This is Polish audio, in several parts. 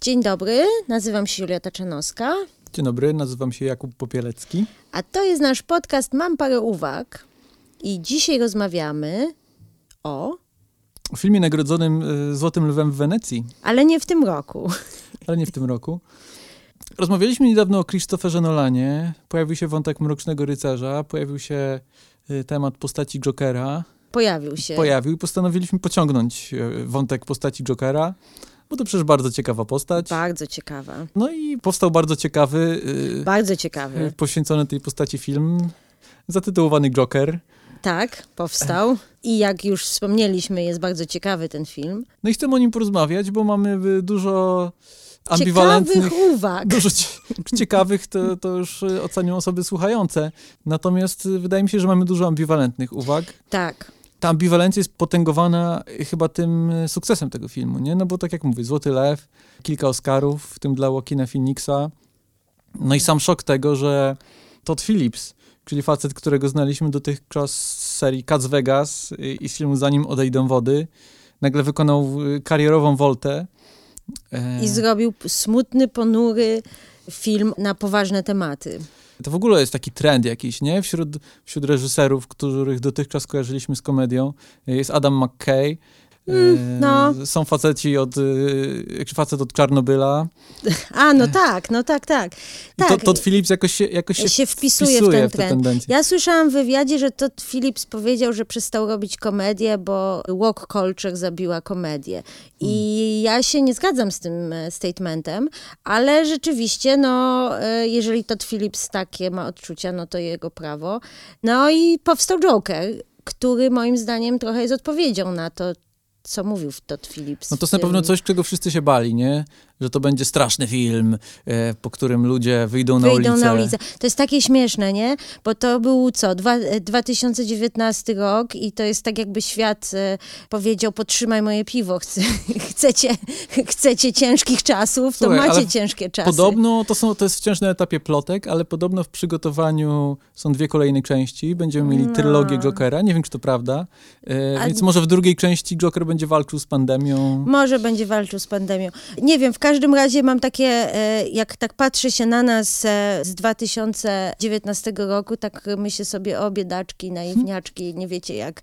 Dzień dobry, nazywam się Julia Taczanowska, Dzień dobry, nazywam się Jakub Popielecki. a to jest nasz podcast Mam parę uwag i dzisiaj rozmawiamy o, O filmie nagrodzonym y, Złotym Lwem w Wenecji, ale nie w tym roku. ale nie w tym roku. Rozmawialiśmy niedawno o Christopherze Nolanie. Pojawił się wątek Mrocznego Rycerza, pojawił się y, temat postaci Jokera. Pojawił się. Pojawił i postanowiliśmy pociągnąć y, wątek postaci Jokera, bo to przecież bardzo ciekawa postać. Bardzo ciekawa. No i powstał bardzo ciekawy, y, Bardzo y, ciekawy. poświęcony tej postaci film, zatytułowany Joker. Tak, powstał. I jak już wspomnieliśmy, jest bardzo ciekawy ten film. No i chcemy o nim porozmawiać, bo mamy y, dużo ambiwalentnych... Ciekawych uwag. Dużo cie- ciekawych to, to już y, ocenią osoby słuchające. Natomiast y, wydaje mi się, że mamy dużo ambiwalentnych uwag. Tak, Ta ambiwalencja jest potęgowana chyba tym y, sukcesem tego filmu, nie? No bo tak jak mówię, Złoty Lew, kilka Oscarów, w tym dla Joaquina Phoenixa. No i sam szok tego, że Todd Phillips, czyli facet, którego znaliśmy dotychczas z serii Cats Vegas i z filmu Zanim odejdą wody, nagle wykonał y, karierową woltę. E, i zrobił smutny, ponury film na poważne tematy. To w ogóle jest taki trend jakiś, nie? Wśród, wśród reżyserów, których dotychczas kojarzyliśmy z komedią. Jest Adam McKay. Mm, no. E, Są faceci od, jak facet od Czarnobyla. A, no tak, no tak, tak. I tak. to, Todd Phillips jakoś się, jakoś się, się wpisuje, w wpisuje ten te trend. tendencje. Ja słyszałam w wywiadzie, że Todd Phillips powiedział, że przestał robić komedię, bo walk culture zabiła komedię. I ja się nie zgadzam z tym e, statementem, ale rzeczywiście, no, e, jeżeli Todd Phillips takie ma odczucia, no to jego prawo. No i powstał Joker, który moim zdaniem trochę jest odpowiedzią na to, co mówił Todd Phillips. No to jest na pewno coś, czego wszyscy się bali, nie? Że to będzie straszny film, e, po którym ludzie wyjdą, na Wyjdą ulicę. na ulicę. To jest takie śmieszne, nie? Bo to był co? Dwa, e, 2019 rok i to jest tak jakby świat e, powiedział, podtrzymaj moje piwo, Chce, chcecie, chcecie ciężkich czasów, to Słuchaj, macie ciężkie czasy. Podobno, to, są, to jest wciąż na etapie plotek, ale podobno w przygotowaniu są dwie kolejne części. Będziemy mieli No. trylogię Jokera, nie wiem czy to prawda. E, A- Więc może w drugiej części Joker będzie walczył z pandemią. Może będzie walczył z pandemią. Nie wiem, w każdym razie mam takie, e, jak tak patrzy się na nas e, z 2019 roku, tak myślę sobie o biedaczki, naiwniaczki, nie wiecie jak,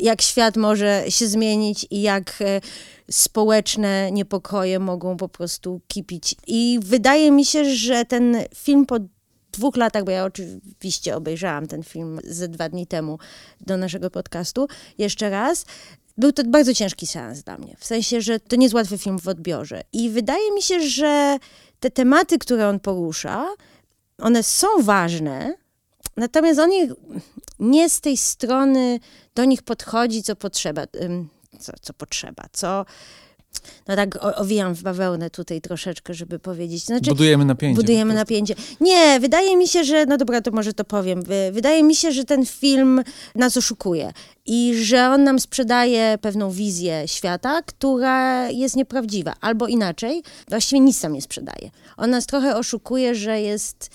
jak świat może się zmienić i jak e, społeczne niepokoje mogą po prostu kipić. I wydaje mi się, że ten film po dwóch latach, bo ja oczywiście obejrzałam ten film ze dwa dni temu do naszego podcastu, jeszcze raz, był to bardzo ciężki seans dla mnie. W sensie, że to nie jest łatwy film w odbiorze. I wydaje mi się, że te tematy, które on porusza, one są ważne, natomiast on ich nie z tej strony do nich podchodzi, co potrzeba. Co, co potrzeba, co... No tak owijam w bawełnę tutaj troszeczkę, żeby powiedzieć. Znaczy, Budujemy napięcie. Budujemy napięcie. Nie, wydaje mi się, że, no dobra, to może to powiem. Wy- Wydaje mi się, że ten film nas oszukuje i że on nam sprzedaje pewną wizję świata, która jest nieprawdziwa. Albo inaczej, właściwie nic tam nie sprzedaje. On nas trochę oszukuje, że jest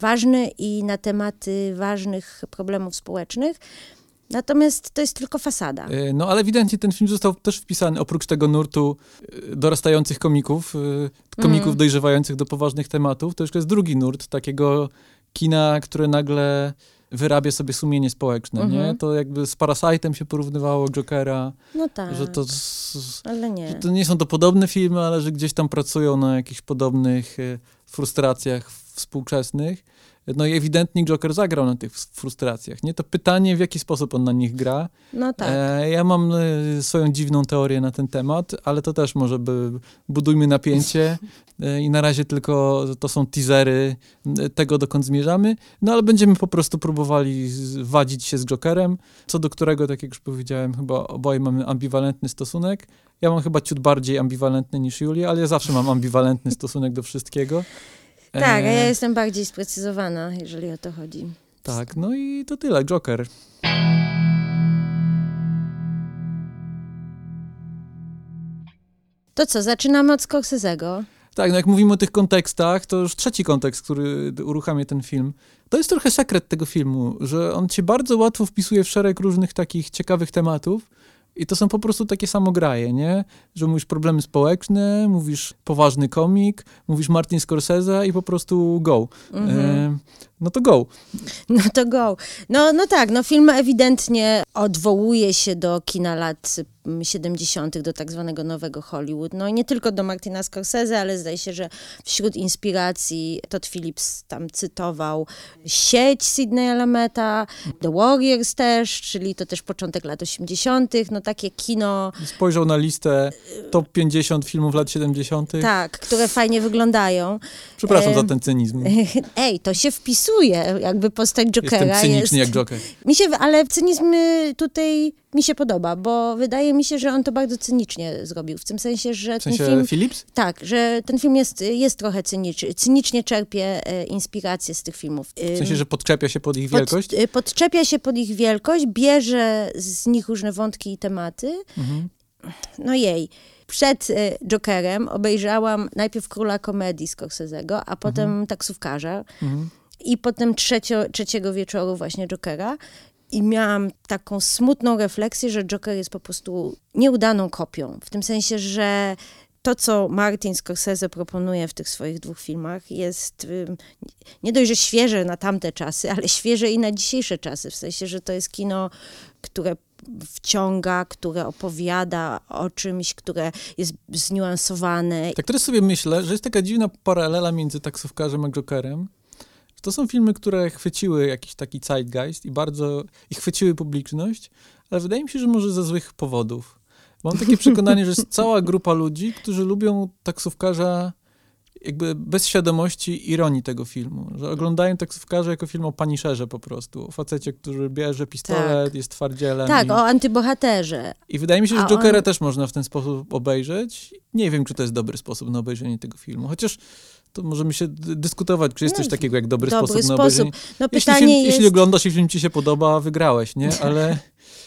ważny i na tematy ważnych problemów społecznych, natomiast to jest tylko fasada. E, No ale ewidentnie ten film został też wpisany, oprócz tego nurtu e, dorastających komików, e, komików Mhm. dojrzewających do poważnych tematów, to jeszcze jest drugi nurt takiego kina, które nagle wyrabia sobie sumienie społeczne, nie? Mhm. To jakby z Parasite'em się porównywało Jokera, No tak, że to, ale nie. że to nie są to podobne filmy, ale że gdzieś tam pracują na jakichś podobnych frustracjach współczesnych. No i ewidentnie Joker zagrał na tych frustracjach, nie? To pytanie, w jaki sposób on na nich gra. No tak. E, ja mam e, swoją dziwną teorię na ten temat, ale to też może by budujmy napięcie e, i na razie tylko to są teasery e, tego, dokąd zmierzamy, no ale będziemy po prostu próbowali wadzić się z Jokerem, co do którego, tak jak już powiedziałem, chyba oboje mamy ambiwalentny stosunek. Ja mam chyba ciut bardziej ambiwalentny niż Julia, ale ja zawsze mam ambiwalentny stosunek do wszystkiego. E, Tak, a ja jestem bardziej sprecyzowana, jeżeli o to chodzi. Tak, no i to tyle, Joker. To co, zaczynamy od Scorsese'ego. Tak, no jak mówimy o tych kontekstach, to już trzeci kontekst, który uruchamia ten film. To jest trochę sekret tego filmu, że on cię bardzo łatwo wpisuje w szereg różnych takich ciekawych tematów I to są po prostu takie samograje, nie? Że mówisz problemy społeczne, mówisz poważny komik, mówisz Martin Scorsese i po prostu go. E, no to go. No to go. No, no tak, no film ewidentnie odwołuje się do kina lat 70., do tak zwanego nowego Hollywood. No i nie tylko do Martina Scorsese, ale zdaje się, że wśród inspiracji Todd Phillips tam cytował sieć Sidneya Lameta, The Warriors też, czyli to też początek lat 80., no takie kino... Spojrzał na listę top 50 filmów lat 70. Tak, które fajnie wyglądają. Przepraszam e... za ten cynizm. Ej, to się wpisuje, jakby postać Jokera Jestem cyniczny jest... jak Joker. Mi się, ale cynizm tutaj mi się podoba, bo wydaje mi się, że on to bardzo cynicznie zrobił. W tym sensie, że w sensie ten film. Philips? Tak, że ten film jest, jest trochę cyniczny. Cynicznie czerpie e, inspiracje z tych filmów. W sensie, że podczepia się pod ich wielkość? Pod, podczepia się pod ich wielkość, bierze z nich różne wątki i tematy. Mhm. No jej. Przed e, Jokerem obejrzałam najpierw Króla Komedii Scorsese'ego, a potem mhm. Taksówkarza. Mhm. I potem trzecio, trzeciego wieczoru właśnie Jokera. I miałam taką smutną refleksję, że Joker jest po prostu nieudaną kopią. W tym sensie, że to, co Martin Scorsese proponuje w tych swoich dwóch filmach, jest nie dość, że świeże na tamte czasy, ale świeże i na dzisiejsze czasy. W sensie, że to jest kino, które wciąga, które opowiada o czymś, które jest zniuansowane. Tak teraz sobie myślę, że jest taka dziwna paralela między taksówkarzem a Jokerem, to są filmy, które chwyciły jakiś taki zeitgeist i bardzo, i chwyciły publiczność, ale wydaje mi się, że może ze złych powodów. Mam takie przekonanie, że jest cała grupa ludzi, którzy lubią taksówkarza jakby bez świadomości ironii tego filmu, że oglądają taksówkarza jako film o paniszerze po prostu, o facecie, który bierze pistolet, tak. jest twardzielem. Tak, i... o antybohaterze. I wydaje mi się, że A Jokera on... też można w ten sposób obejrzeć. Nie wiem, czy to jest dobry sposób na obejrzenie tego filmu, chociaż to możemy się dyskutować, czy jest coś no, takiego jak dobry, dobry sposób, sposób na obejrzenie. No, jeśli, film, jest... jeśli oglądasz i film ci się podoba, wygrałeś, nie? Ale...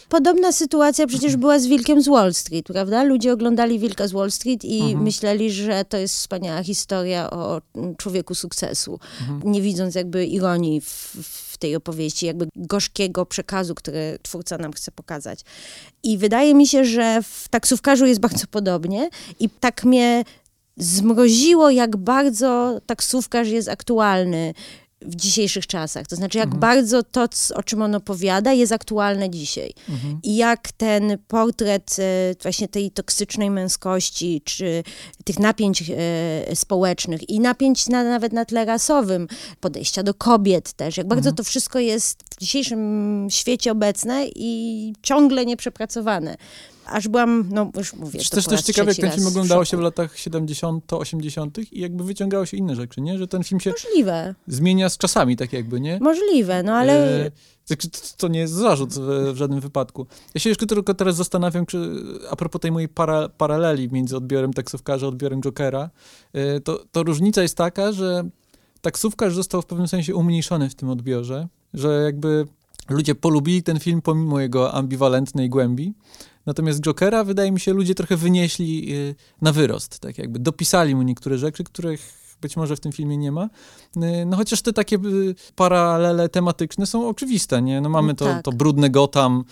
Podobna sytuacja przecież była z Wilkiem z Wall Street, prawda? Ludzie oglądali Wilka z Wall Street i mhm. myśleli, że to jest wspaniała historia o człowieku sukcesu, mhm. nie widząc jakby ironii w, w tej opowieści, jakby gorzkiego przekazu, który twórca nam chce pokazać. I wydaje mi się, że w taksówkarzu jest bardzo podobnie i tak mnie zmroziło, jak bardzo taksówkarz jest aktualny w dzisiejszych czasach. To znaczy, jak mhm. bardzo to, o czym on opowiada, jest aktualne dzisiaj. Mhm. I jak ten portret e, właśnie tej toksycznej męskości, czy tych napięć e, społecznych i napięć na, nawet na tle rasowym, podejścia do kobiet też, jak bardzo mhm. to wszystko jest w dzisiejszym świecie obecne i ciągle nieprzepracowane aż byłam, no już mówię, to też, też ciekawe, jak ten film oglądało się w latach 70., 80. i jakby wyciągało się inne rzeczy, nie? Że ten film się Możliwe. zmienia z czasami, tak jakby, nie? Możliwe, no ale... E, to nie jest zarzut w, w, żadnym wypadku. Ja się jeszcze tylko teraz zastanawiam, czy a propos tej mojej para, paraleli między odbiorem taksówkarza a odbiorem Jokera, e, to, to różnica jest taka, że taksówkarz został w pewnym sensie umniejszony w tym odbiorze, że jakby ludzie polubili ten film pomimo jego ambiwalentnej głębi, Natomiast Jokera, wydaje mi się, ludzie trochę wynieśli y, na wyrost, tak jakby dopisali mu niektóre rzeczy, których być może w tym filmie nie ma. Y, no chociaż te takie y, paralele tematyczne są oczywiste, nie? No mamy to, tak. to brudne Gotham,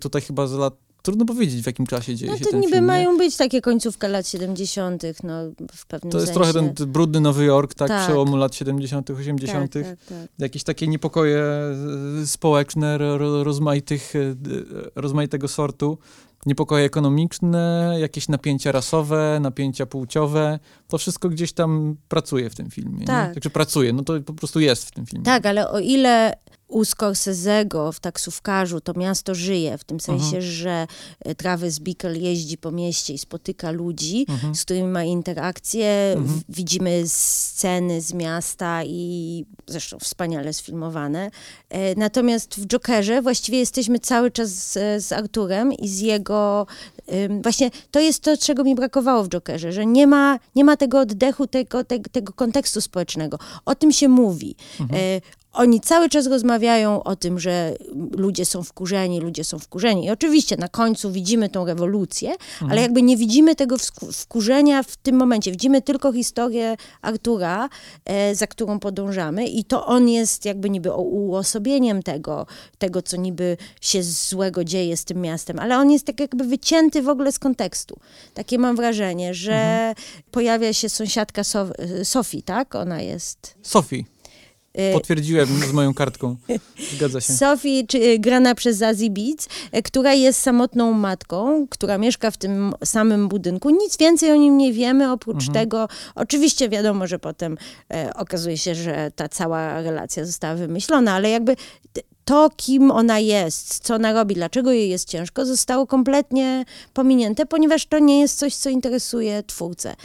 tutaj chyba z lat Trudno powiedzieć, w jakim czasie dzieje no, się ten niby film. mają być takie końcówka lat 70., no w pewnym To jest sensie. trochę ten brudny Nowy Jork, tak, tak. przełomu lat 70., 80., tak, tak, tak, jakieś takie niepokoje społeczne, rozmaitych, rozmaitego sortu niepokoje ekonomiczne, jakieś napięcia rasowe, napięcia płciowe. To wszystko gdzieś tam pracuje w tym filmie. Tak. Nie? Także pracuje, no to po prostu jest w tym filmie. Tak, ale o ile u Scorsese'ego w taksówkarzu to miasto żyje, w tym sensie, mhm. że e, Travis Bickle jeździ po mieście i spotyka ludzi, mhm. z którymi ma interakcje. Mhm. Widzimy sceny z miasta i zresztą wspaniale sfilmowane. E, natomiast w Jokerze właściwie jesteśmy cały czas z, z Arturem i z jego Właśnie to jest to, czego mi brakowało w Jokerze, że nie ma, nie ma tego oddechu, tego, tego, tego kontekstu społecznego. O tym się mówi. Oni cały czas rozmawiają o tym, że ludzie są wkurzeni, ludzie są wkurzeni. I oczywiście na końcu widzimy tą rewolucję, Mhm. ale jakby nie widzimy tego wkurzenia w tym momencie. Widzimy tylko historię Artura, e, za którą podążamy i to on jest jakby niby uosobieniem tego, tego, co niby się złego dzieje z tym miastem, ale on jest tak jakby wycięty w ogóle z kontekstu. Takie mam wrażenie, że Mhm. pojawia się sąsiadka Sof- Sofii, tak? Ona jest... Sofii, potwierdziłem z moją kartką. Zgadza się. Sophie, czy, y, grana przez Zazie Beetz, y, która jest samotną matką, która mieszka w tym samym budynku. Nic więcej o nim nie wiemy, oprócz tego, oczywiście wiadomo, że potem e, okazuje się, że ta cała relacja została wymyślona, ale jakby to, kim ona jest, co ona robi, dlaczego jej jest ciężko, zostało kompletnie pominięte, ponieważ to nie jest coś, co interesuje twórcę.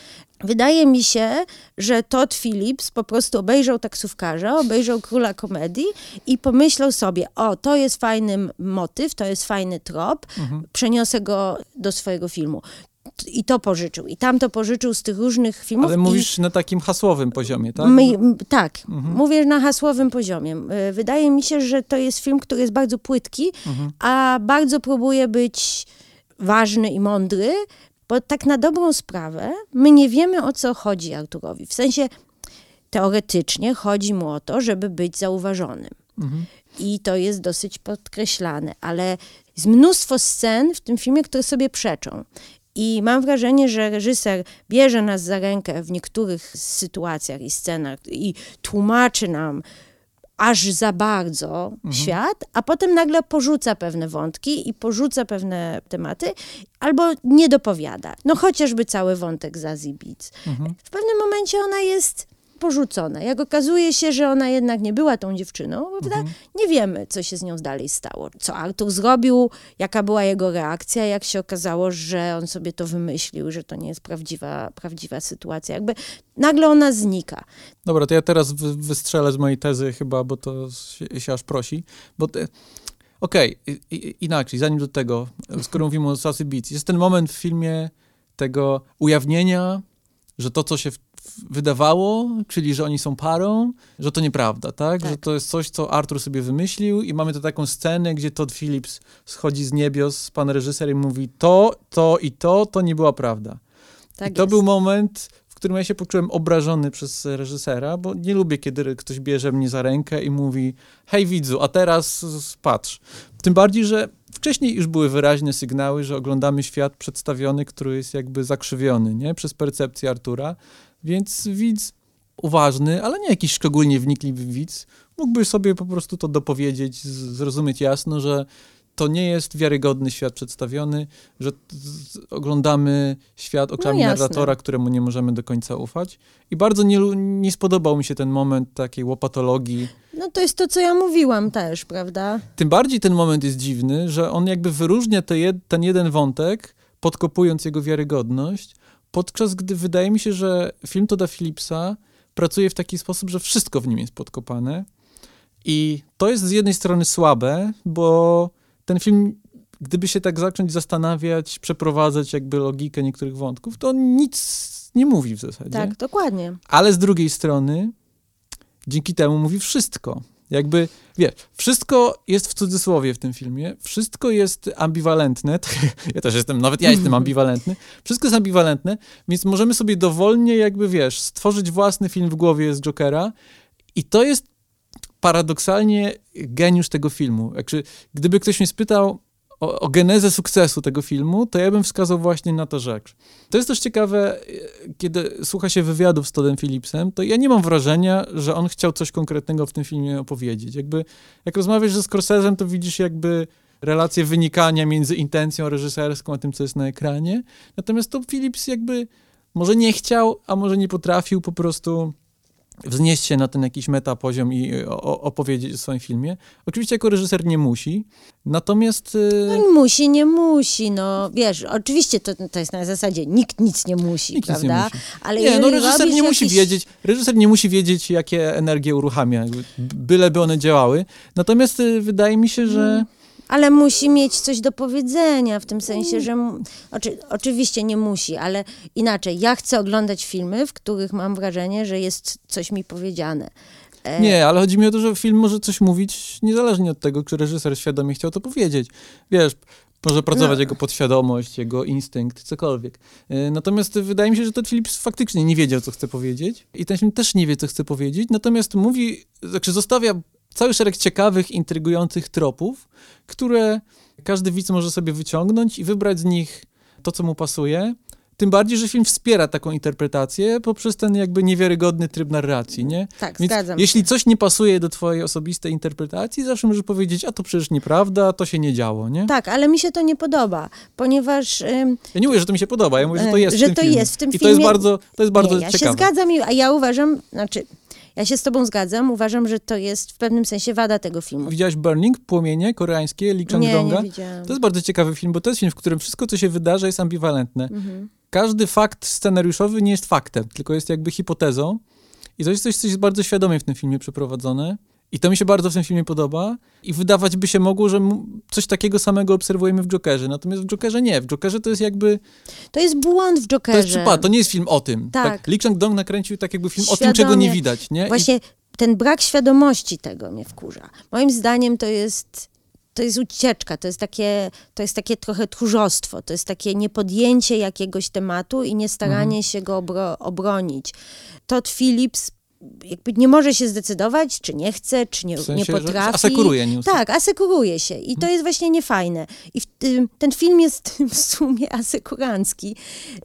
Wydaje mi się, że Todd Phillips po prostu obejrzał taksówkarza, obejrzał króla komedii i pomyślał sobie: O, to jest fajny motyw, to jest fajny trop, przeniosę go do swojego filmu. I to pożyczył, i tamto pożyczył z tych różnych filmów. Ale i- mówisz na takim hasłowym poziomie, tak? My, tak, mówię na hasłowym poziomie. Y, Wydaje mi się, że to jest film, który jest bardzo płytki, a bardzo próbuje być ważny i mądry, bo tak na dobrą sprawę my nie wiemy o co chodzi Arturowi. W sensie teoretycznie chodzi mu o to, żeby być zauważonym. Mhm. I to jest dosyć podkreślane, ale jest mnóstwo scen w tym filmie, które sobie przeczą. I mam wrażenie, że reżyser bierze nas za rękę w niektórych sytuacjach i scenach i tłumaczy nam aż za bardzo świat, a potem nagle porzuca pewne wątki i porzuca pewne tematy, albo nie dopowiada. No chociażby cały wątek Zazie Beetz. W pewnym momencie ona jest porzucona. Jak okazuje się, że ona jednak nie była tą dziewczyną, prawda? nie wiemy, co się z nią dalej stało. Co Artur zrobił, jaka była jego reakcja, jak się okazało, że on sobie to wymyślił, że to nie jest prawdziwa, prawdziwa sytuacja. Jakby nagle ona znika. Dobra, to ja teraz wy, wystrzelę z mojej tezy chyba, bo to się, się aż prosi. Bo te, Okej, i- inaczej, zanim do tego, skoro mówimy o Sassy Beats, jest ten moment w filmie tego ujawnienia, że to, co się wydawało, czyli że oni są parą, że to nieprawda, tak? Tak. Że to jest coś, co Arthur sobie wymyślił i mamy tu taką scenę, gdzie Todd Phillips schodzi z niebios, pan reżyser i mówi to, to i to, to nie była prawda. Tak I to jest. był moment, w którym ja się poczułem obrażony przez reżysera, bo nie lubię, kiedy ktoś bierze mnie za rękę i mówi hej widzu, a teraz patrz. Tym bardziej, że wcześniej już były wyraźne sygnały, że oglądamy świat przedstawiony, który jest jakby zakrzywiony, nie? Przez percepcję Artura, więc widz uważny, ale nie jakiś szczególnie wnikliwy widz, mógłby sobie po prostu to dopowiedzieć, zrozumieć jasno, że to nie jest wiarygodny świat przedstawiony, że oglądamy świat oczami No narratora, któremu nie możemy do końca ufać. I bardzo nie, nie spodobał mi się ten moment takiej łopatologii. No to jest to, co ja mówiłam też, prawda? Tym bardziej ten moment jest dziwny, że on jakby wyróżnia te jed, ten jeden wątek, podkopując jego wiarygodność, podczas gdy wydaje mi się, że film Toda Phillipsa pracuje w taki sposób, że wszystko w nim jest podkopane. I to jest z jednej strony słabe, bo ten film, gdyby się tak zacząć zastanawiać, przeprowadzać jakby logikę niektórych wątków, to nic nie mówi w zasadzie. Tak, dokładnie. Ale z drugiej strony, dzięki temu mówi wszystko. Jakby, wiesz, wszystko jest w cudzysłowie w tym filmie, wszystko jest ambiwalentne, ja też jestem, nawet ja jestem ambiwalentny, wszystko jest ambiwalentne, więc możemy sobie dowolnie jakby, wiesz, stworzyć własny film w głowie z Jokera i to jest paradoksalnie geniusz tego filmu. Jakby, gdyby ktoś mnie spytał o, o genezę sukcesu tego filmu, to ja bym wskazał właśnie na tę rzecz. To jest też ciekawe, e, kiedy słucha się wywiadów z Toddem Phillipsem, to ja nie mam wrażenia, że on chciał coś konkretnego w tym filmie opowiedzieć. Jakby, jak rozmawiasz ze Scorsese'em, to widzisz jakby relację wynikania między intencją reżyserską a tym, co jest na ekranie. Natomiast Todd Phillips jakby może nie chciał, a może nie potrafił po prostu wznieść się na ten jakiś metapoziom i o, opowiedzieć o swoim filmie. Oczywiście jako reżyser nie musi, natomiast... y, No nie musi, nie musi, no wiesz, oczywiście to, to jest na zasadzie, nikt nic nie musi, Nikt nic nie prawda? musi. Ale Nie, no reżyser nie musi jakiś- wiedzieć, reżyser nie musi wiedzieć, jakie energie uruchamia, byleby one działały. Natomiast y, wydaje mi się, że Ale musi mieć coś do powiedzenia, w tym sensie, że oczy, oczywiście nie musi, ale inaczej. Ja chcę oglądać filmy, w których mam wrażenie, że jest coś mi powiedziane. E, Nie, ale chodzi mi o to, że film może coś mówić niezależnie od tego, czy reżyser świadomie chciał to powiedzieć. Wiesz, może pracować No. jego podświadomość, jego instynkt, cokolwiek. E, Natomiast wydaje mi się, że Todd Phillips faktycznie nie wiedział, co chce powiedzieć i ten film też nie wie, co chce powiedzieć, natomiast mówi, znaczy zostawia cały szereg ciekawych, intrygujących tropów, które każdy widz może sobie wyciągnąć i wybrać z nich to, co mu pasuje. Tym bardziej, że film wspiera taką interpretację poprzez ten jakby niewiarygodny tryb narracji, nie? tak, Więc zgadzam jeśli się. coś nie pasuje do twojej osobistej interpretacji, zawsze możesz powiedzieć, a to przecież nieprawda, to się nie działo, nie? Tak, ale mi się to nie podoba, ponieważ ym, Ja nie mówię, że to mi się podoba, ja mówię, że to jest że w tym to filmie. jest w tym I to jest bardzo, to jest bardzo nie, ja ciekawe. się zgadzam, i- a ja uważam, znaczy, ja się z tobą zgadzam, uważam, że to jest w pewnym sensie wada tego filmu. Widziałaś Burning, Płomienie koreańskie, Lee Nie, Chang-donga? nie widziałam. To jest bardzo ciekawy film, bo to jest film, w którym wszystko, co się wydarza, jest ambiwalentne. Mhm. Każdy fakt scenariuszowy nie jest faktem, tylko jest jakby hipotezą. I to jest coś, co jest bardzo świadomie w tym filmie przeprowadzone. I to mi się bardzo w tym filmie podoba. I wydawać by się mogło, że coś takiego samego obserwujemy w Jokerze. Natomiast w Jokerze nie. W Jokerze to jest jakby... To jest błąd w To Jokerze. jest przypadek, to nie jest film o tym. Tak. Lee Chang-dong nakręcił tak jakby film o tym, czego nie Świadomie. widać, nie? I Właśnie ten brak świadomości tego mnie wkurza. Moim zdaniem to jest, to jest ucieczka, to jest, takie, to jest takie trochę tchórzostwo, to jest takie niepodjęcie jakiegoś tematu i nie staranie Mhm. się go obro, obronić. Todd Phillips jakby nie może się zdecydować, czy nie chce, czy nie, w sensie, nie potrafi. asekuruje news. Tak, asekuruje się i to jest właśnie niefajne. I w ten film jest w sumie asekurancki.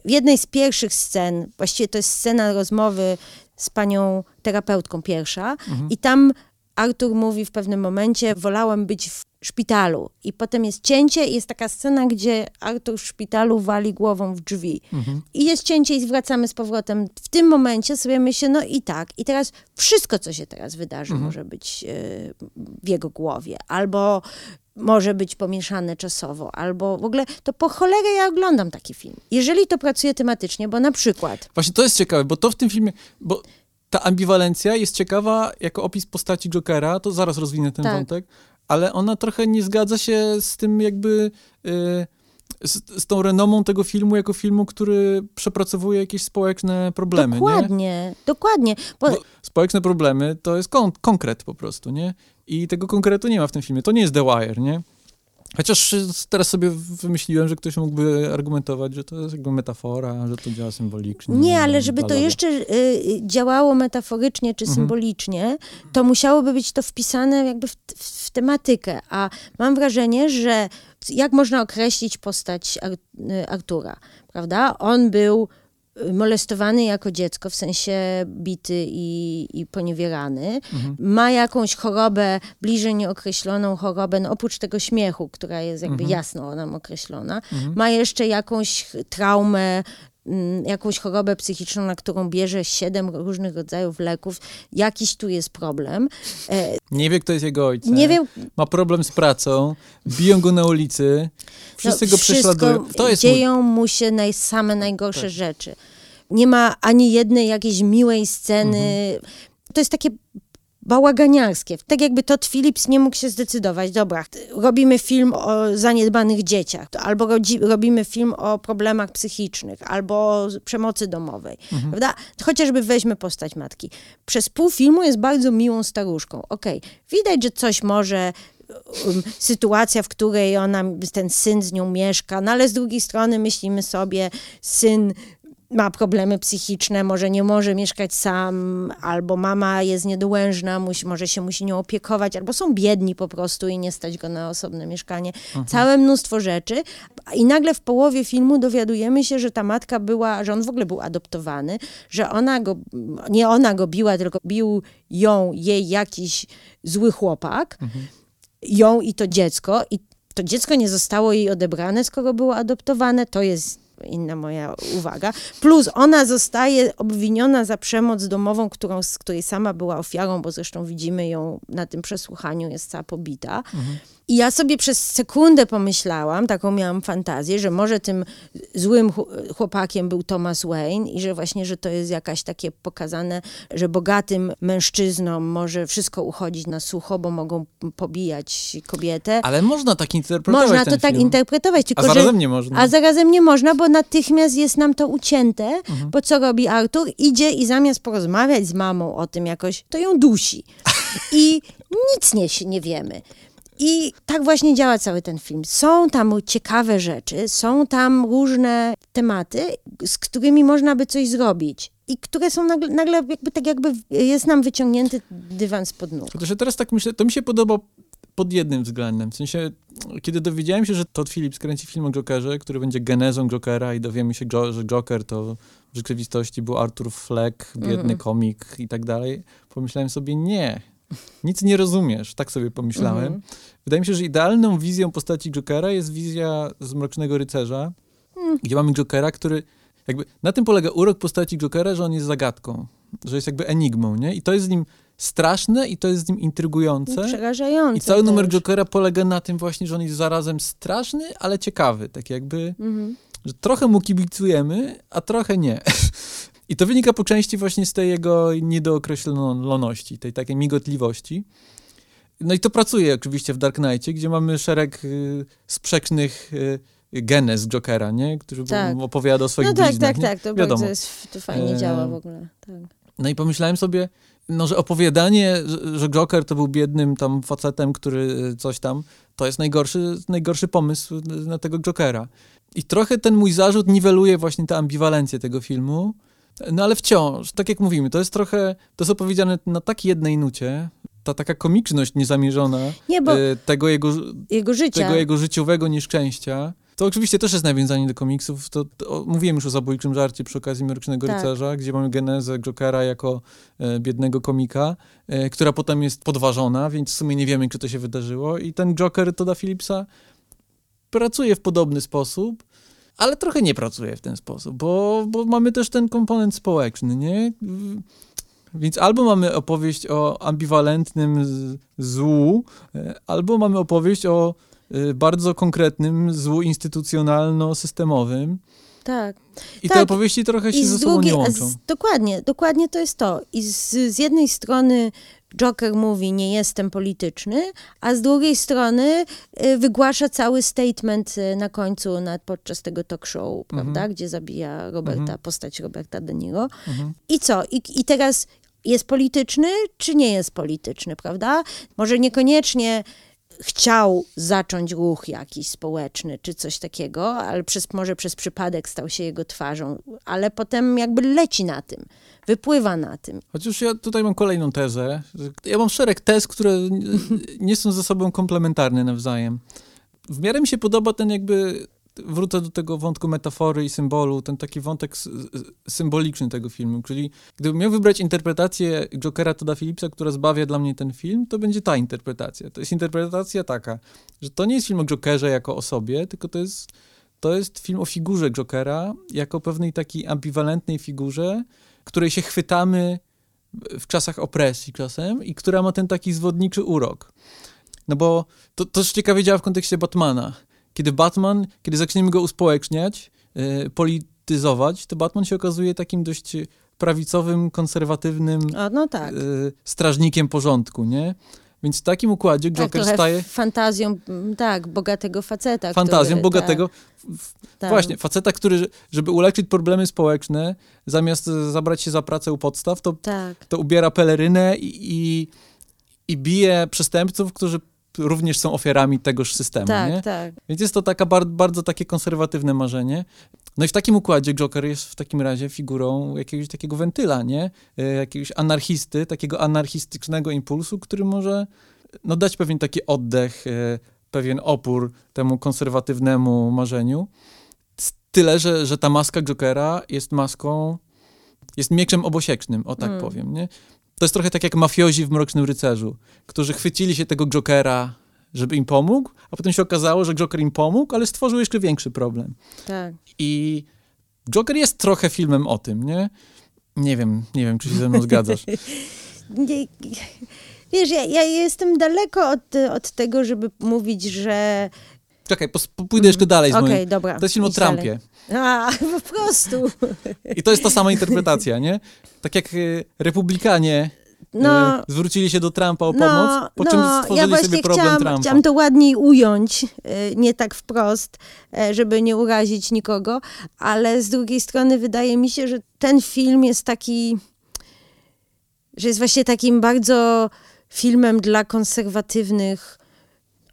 W jednej z pierwszych scen, właściwie to jest scena rozmowy z panią terapeutką pierwsza i tam Artur mówi w pewnym momencie, wolałem być w szpitalu. I potem jest cięcie i jest taka scena, gdzie Artur w szpitalu wali głową w drzwi. Mhm. I jest cięcie i zwracamy z powrotem. W tym momencie sobie myślę, no i tak. I teraz wszystko, co się teraz wydarzy, Mhm. może być e, w jego głowie. Albo może być pomieszane czasowo, albo w ogóle to po cholerę ja oglądam taki film. Jeżeli to pracuje tematycznie, bo na przykład Właśnie to jest ciekawe, bo to w tym filmie, bo ta ambiwalencja jest ciekawa jako opis postaci Jokera, to zaraz rozwinę ten Tak. wątek, ale ona trochę nie zgadza się z tym jakby, y, z, z tą renomą tego filmu jako filmu, który przepracowuje jakieś społeczne problemy, nie? dokładnie, dokładnie, bo Bo społeczne problemy to jest kon- konkret po prostu, nie? I tego konkretu nie ma w tym filmie. To nie jest The Wire, nie? Chociaż y, teraz sobie wymyśliłem, że ktoś mógłby argumentować, że to jest jakby metafora, że to działa symbolicznie. Nie, ale żeby to jeszcze y, działało metaforycznie czy Mhm. symbolicznie, to musiałoby być to wpisane jakby w, w tematykę. A mam wrażenie, że jak można określić postać Ar y, Artura, prawda? On był molestowany jako dziecko, w sensie bity i, i poniewierany. Mhm. Ma jakąś chorobę, bliżej nieokreśloną chorobę, no oprócz tego śmiechu, która jest jakby Mhm. jasno nam określona. Mhm. Ma jeszcze jakąś traumę, jakąś chorobę psychiczną, na którą bierze siedem różnych rodzajów leków. Jakiś tu jest problem. E, Nie wie, kto jest jego ojcem. nie wiem, Ma problem z pracą, biją go na ulicy, wszyscy no, go prześladują. To jest mój... dzieją mu się naj, same najgorsze Tak. rzeczy. Nie ma ani jednej jakiejś miłej sceny. Mhm. To jest takie bałaganiarskie. Tak jakby Todd Phillips nie mógł się zdecydować. Dobra, robimy film o zaniedbanych dzieciach, albo robimy film o problemach psychicznych, albo o przemocy domowej, Mhm. prawda? Chociażby weźmy postać matki. Przez pół filmu jest bardzo miłą staruszką. Okej, widać, że coś może um, sytuacja, w której ona, ten syn z nią mieszka, no ale z drugiej strony myślimy sobie, syn ma problemy psychiczne, może nie może mieszkać sam, albo mama jest niedołężna, musi, może się musi nią opiekować, albo są biedni po prostu i nie stać go na osobne mieszkanie. Całe mnóstwo rzeczy. I nagle w połowie filmu dowiadujemy się, że ta matka była, że on w ogóle był adoptowany, że ona go, nie ona go biła, tylko bił ją, jej jakiś zły chłopak, ją i to dziecko. I to dziecko nie zostało jej odebrane, skoro było adoptowane. To jest inna moja uwaga. Plus ona zostaje obwiniona za przemoc domową, którą, z której sama była ofiarą, bo zresztą widzimy ją na tym przesłuchaniu, jest cała pobita. I ja sobie przez sekundę pomyślałam, taką miałam fantazję, że może tym złym chł- chłopakiem był Thomas Wayne i że właśnie, że to jest jakaś takie pokazane, że bogatym mężczyznom może wszystko uchodzić na sucho, bo mogą pobijać kobietę. Ale można tak interpretować Można to tak film. interpretować, A tylko że... zarazem nie można. A zarazem nie można, bo bo natychmiast jest nam to ucięte, Mhm. bo co robi Artur? Idzie i zamiast porozmawiać z mamą o tym jakoś, to ją dusi. I nic nie, nie wiemy. I tak właśnie działa cały ten film. Są tam ciekawe rzeczy, są tam różne tematy, z którymi można by coś zrobić. I które są nagle, nagle jakby tak jakby jest nam wyciągnięty dywan spod nóg. Chociaż ja teraz tak myślę, to mi się podoba pod jednym względem. W sensie, kiedy dowiedziałem się, że Todd Phillips kręci film o Jokerze, który będzie genezą Jokera i dowiemy się, że Joker to w rzeczywistości był Arthur Fleck, biedny Mhm. komik i tak dalej, pomyślałem sobie, nie, nic nie rozumiesz. Tak sobie pomyślałem. Mhm. Wydaje mi się, że idealną wizją postaci Jokera jest wizja z Mrocznego Rycerza, Mm. gdzie mamy Jokera, który jakby, na tym polega urok postaci Jokera, że on jest zagadką, że jest jakby enigmą, nie? I to jest z nim straszne i to jest z nim intrygujące. Przerażające. I cały numer też. Jokera polega na tym właśnie, że on jest zarazem straszny, ale ciekawy. Tak jakby, Mhm. że trochę mu kibicujemy, a trochę nie. I to wynika po części właśnie z tej jego niedookreśloności, tej takiej migotliwości. No i to pracuje oczywiście w Dark Knightie, gdzie mamy szereg y, sprzecznych y, genez Jokera, nie? Który Tak. opowiada o swoich No tak, bliźniach, tak, nie? tak, to Wiadomo. bardzo jest, to fajnie Eee, działa w ogóle. Tak. No i pomyślałem sobie, no, że opowiadanie, że, że Joker to był biednym tam facetem, który y, coś tam, to jest najgorszy, najgorszy pomysł na tego Jokera. I trochę ten mój zarzut niweluje właśnie tę ambiwalencję tego filmu. No ale wciąż, tak jak mówimy, to jest trochę, to jest opowiedziane na tak jednej nucie, ta taka komiczność niezamierzona Nie, y, tego, jego, jego życia. tego jego życiowego nieszczęścia. To oczywiście też jest nawiązanie do komiksów. To, to mówiłem już o zabójczym żarcie przy okazji Mrocznego Tak. Rycerza, gdzie mamy genezę Jokera jako e, biednego komika, e, która potem jest podważona, więc w sumie nie wiemy, czy to się wydarzyło. I ten Joker Toda Phillipsa pracuje w podobny sposób, ale trochę nie pracuje w ten sposób, bo, bo mamy też ten komponent społeczny, nie? Więc albo mamy opowieść o ambiwalentnym złu, e, albo mamy opowieść o e, bardzo konkretnym złu instytucjonalno-systemowym. Tak. I Tak. te opowieści trochę się I ze sobą drugiej, nie łączą. z, dokładnie, dokładnie to jest to. I z, z jednej strony Joker mówi, nie jestem polityczny, a z drugiej strony y, wygłasza cały statement y, na końcu, na, podczas tego talk show, prawda, gdzie zabija Roberta, Mhm. postać Roberta De Niro. Mhm. I co? I, I teraz jest polityczny, czy nie jest polityczny, prawda? Może niekoniecznie chciał zacząć ruch jakiś społeczny, czy coś takiego, ale przez, może przez przypadek stał się jego twarzą, ale potem jakby leci na tym, wypływa na tym. Chociaż ja tutaj mam kolejną tezę. Ja mam szereg tez, które nie są ze sobą komplementarne nawzajem. W miarę mi się podoba ten jakby, wrócę do tego wątku metafory i symbolu, ten taki wątek symboliczny tego filmu. Czyli gdybym miał wybrać interpretację Jokera Toda Phillipsa, która zbawia dla mnie ten film, to będzie ta interpretacja. To jest interpretacja taka, że to nie jest film o Jokerze jako osobie, tylko to jest, to jest film o figurze Jokera jako pewnej takiej ambiwalentnej figurze, której się chwytamy w czasach opresji czasem i która ma ten taki zwodniczy urok. No bo to, to też ciekawie działa w kontekście Batmana. Kiedy Batman, kiedy zaczniemy go uspołeczniać, yy, polityzować, to Batman się okazuje takim dość prawicowym, konserwatywnym O, no tak. yy, strażnikiem porządku, nie? Więc w takim układzie tak, Joker staje fantazją, mm, tak, bogatego faceta. fantazją który, bogatego, Tak, tak. Właśnie, faceta, który, żeby uleczyć problemy społeczne, zamiast e, zabrać się za pracę u podstaw, to, Tak, to ubiera pelerynę i, i, i bije przestępców, którzy również są ofiarami tegoż systemu, tak, nie? tak. Więc jest to taka bar, bardzo takie konserwatywne marzenie. No i w takim układzie Joker jest w takim razie figurą jakiegoś takiego wentyla, nie? E, Jakiegoś anarchisty, takiego anarchistycznego impulsu, który może no, dać pewien taki oddech, e, pewien opór temu konserwatywnemu marzeniu. Tyle, że, że ta maska Jokera jest maską, jest mieczem obosiecznym, o tak Mm. powiem, nie? To jest trochę tak jak mafiozi w Mrocznym Rycerzu, którzy chwycili się tego Jokera, żeby im pomógł, a potem się okazało, że Joker im pomógł, ale stworzył jeszcze większy problem. tak. I Joker jest trochę filmem o tym, nie? Nie wiem, nie wiem, czy się ze mną zgadzasz. Nie, wiesz, ja, ja jestem daleko od, od tego, żeby mówić, że... Czekaj, pos- pójdę jeszcze dalej z Okej, moim... dobra. To jest film o idź dalej. A, po prostu. I to jest ta sama interpretacja, nie? Tak jak y, republikanie No. e, zwrócili się do Trumpa o No, pomoc, po czym no, stworzyli ja sobie problem chciałam, Trumpa. chciałam to ładniej ująć, e, nie tak wprost, e, żeby nie urazić nikogo, ale z drugiej strony wydaje mi się, że ten film jest taki, że jest właśnie takim bardzo filmem dla konserwatywnych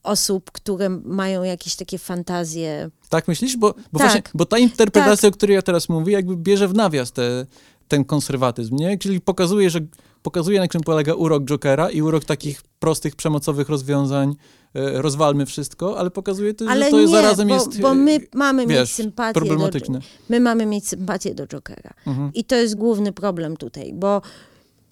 osób, które mają jakieś takie fantazje. Tak myślisz? Bo, bo, Tak. Właśnie, bo ta interpretacja, o której ja teraz mówię, jakby bierze w nawias te, ten konserwatyzm, nie? Czyli pokazuje, że pokazuje na czym polega urok Jokera i urok takich prostych, przemocowych rozwiązań, e, rozwalmy wszystko, ale pokazuje też, Ale że to jest nie, zarazem bo, jest, bo e, my mamy mieć wiesz, sympatię do, problematyczne. my mamy mieć sympatię do Jokera. Mhm. I to jest główny problem tutaj, bo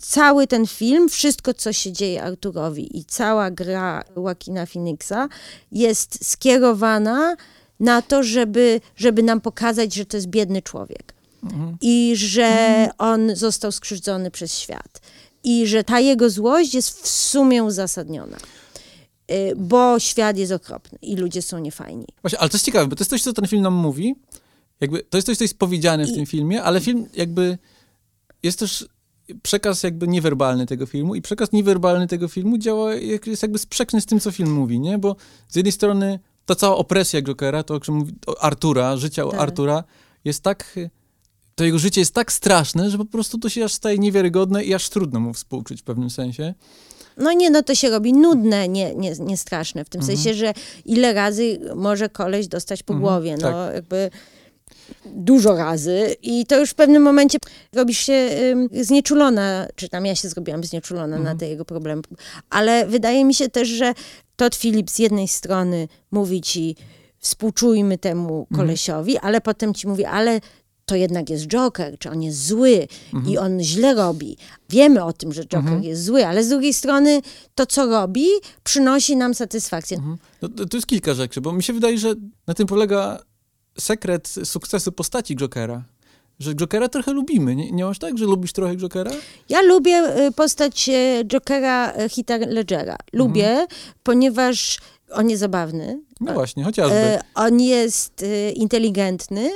cały ten film, wszystko co się dzieje Arturowi i cała gra Joaquina Phoenixa jest skierowana na to, żeby, żeby nam pokazać, że to jest biedny człowiek. Mhm. I że on został skrzywdzony przez świat. I że ta jego złość jest w sumie uzasadniona. Y, Bo świat jest okropny i ludzie są niefajni. Właśnie, ale to jest ciekawe, bo to jest coś, co ten film nam mówi. Jakby, to jest coś, co jest powiedziane w I- tym filmie, ale film jakby jest też przekaz jakby niewerbalny tego filmu i przekaz niewerbalny tego filmu działa, jak- jest jakby sprzeczny z tym, co film mówi, nie? Bo z jednej strony ta cała opresja Jokera, to o czym mówi o Artura, życia Tak. Artura jest tak, to jego życie jest tak straszne, że po prostu to się aż staje niewiarygodne i aż trudno mu współczuć w pewnym sensie. No nie, no to się robi nudne, nie, nie, nie straszne, w tym Mhm. sensie, że ile razy może koleś dostać po Mhm, głowie, no tak. jakby dużo razy i to już w pewnym momencie robisz się znieczulona, czy tam ja się zrobiłam znieczulona Mhm. na te jego problemy, ale wydaje mi się też, że Todd Phillips z jednej strony mówi ci współczujmy temu Mhm. kolesiowi, ale potem ci mówi, ale to jednak jest Joker, czy on jest zły i on źle robi. Wiemy o tym, że Joker Mhm. jest zły, ale z drugiej strony to, co robi, przynosi nam satysfakcję. Mhm. No, to, to jest kilka rzeczy, bo mi się wydaje, że na tym polega sekret sukcesu postaci Jokera. Że Jokera trochę lubimy. Nie, nie masz tak, że lubisz trochę Jokera? Ja lubię y, postać y, Jokera y, Heatha Ledgera. Lubię, ponieważ on jest zabawny. No właśnie, chociażby. E, on jest y, inteligentny,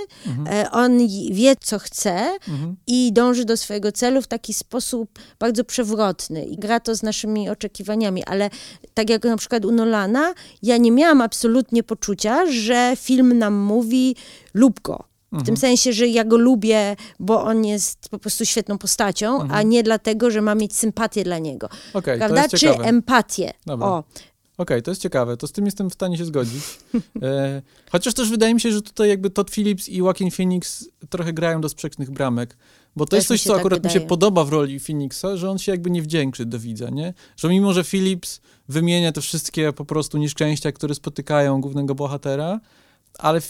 e, on wie, co chce Mhm. i dąży do swojego celu w taki sposób bardzo przewrotny i gra to z naszymi oczekiwaniami, ale tak jak na przykład u Nolana, ja nie miałam absolutnie poczucia, że film nam mówi lub go. W Mhm. tym sensie, że ja go lubię, bo on jest po prostu świetną postacią, Mhm. a nie dlatego, że mam mieć sympatię dla niego. To Prawda? Czy empatię. Dobra. O, Okej, to jest ciekawe, to z tym jestem w stanie się zgodzić. E, chociaż też wydaje mi się, że tutaj jakby Todd Phillips i Joaquin Phoenix trochę grają do sprzecznych bramek, bo to Też jest coś, co tak akurat mi się wydaje. podoba w roli Phoenixa, że on się jakby nie wdzięczy do widza, nie? Że mimo, że Phillips wymienia te wszystkie po prostu nieszczęścia, które spotykają głównego bohatera, ale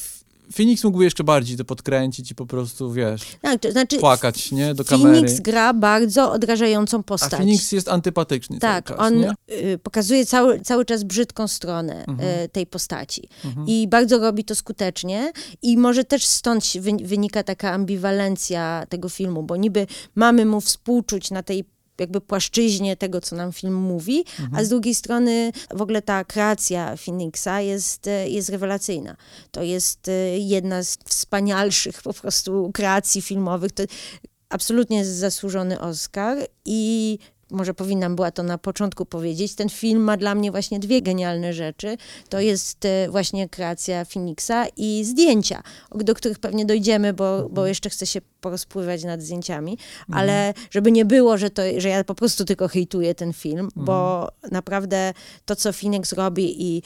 Phoenix mógłby jeszcze bardziej to podkręcić i po prostu, wiesz, tak, to znaczy płakać, nie? Do kamery. Phoenix gra bardzo odrażającą A postać. Phoenix jest antypatyczny Tak, czas, on y, pokazuje cały, cały czas brzydką stronę Mhm. y, tej postaci. Mhm. I bardzo robi to skutecznie. I może też stąd wynika taka ambiwalencja tego filmu, bo niby mamy mu współczuć na tej jakby płaszczyźnie tego, co nam film mówi, a z drugiej strony w ogóle ta kreacja Phoenixa jest, y, jest rewelacyjna. To jest y, jedna z wspanialszych po prostu kreacji filmowych. To absolutnie zasłużony Oscar i może powinnam była to na początku powiedzieć, ten film ma dla mnie właśnie dwie genialne rzeczy. To jest e, właśnie kreacja Phoenixa i zdjęcia, do których pewnie dojdziemy, bo, bo jeszcze chcę się porozpływać nad zdjęciami, ale żeby nie było, że, to, że ja po prostu tylko hejtuję ten film, bo naprawdę to, co Phoenix robi i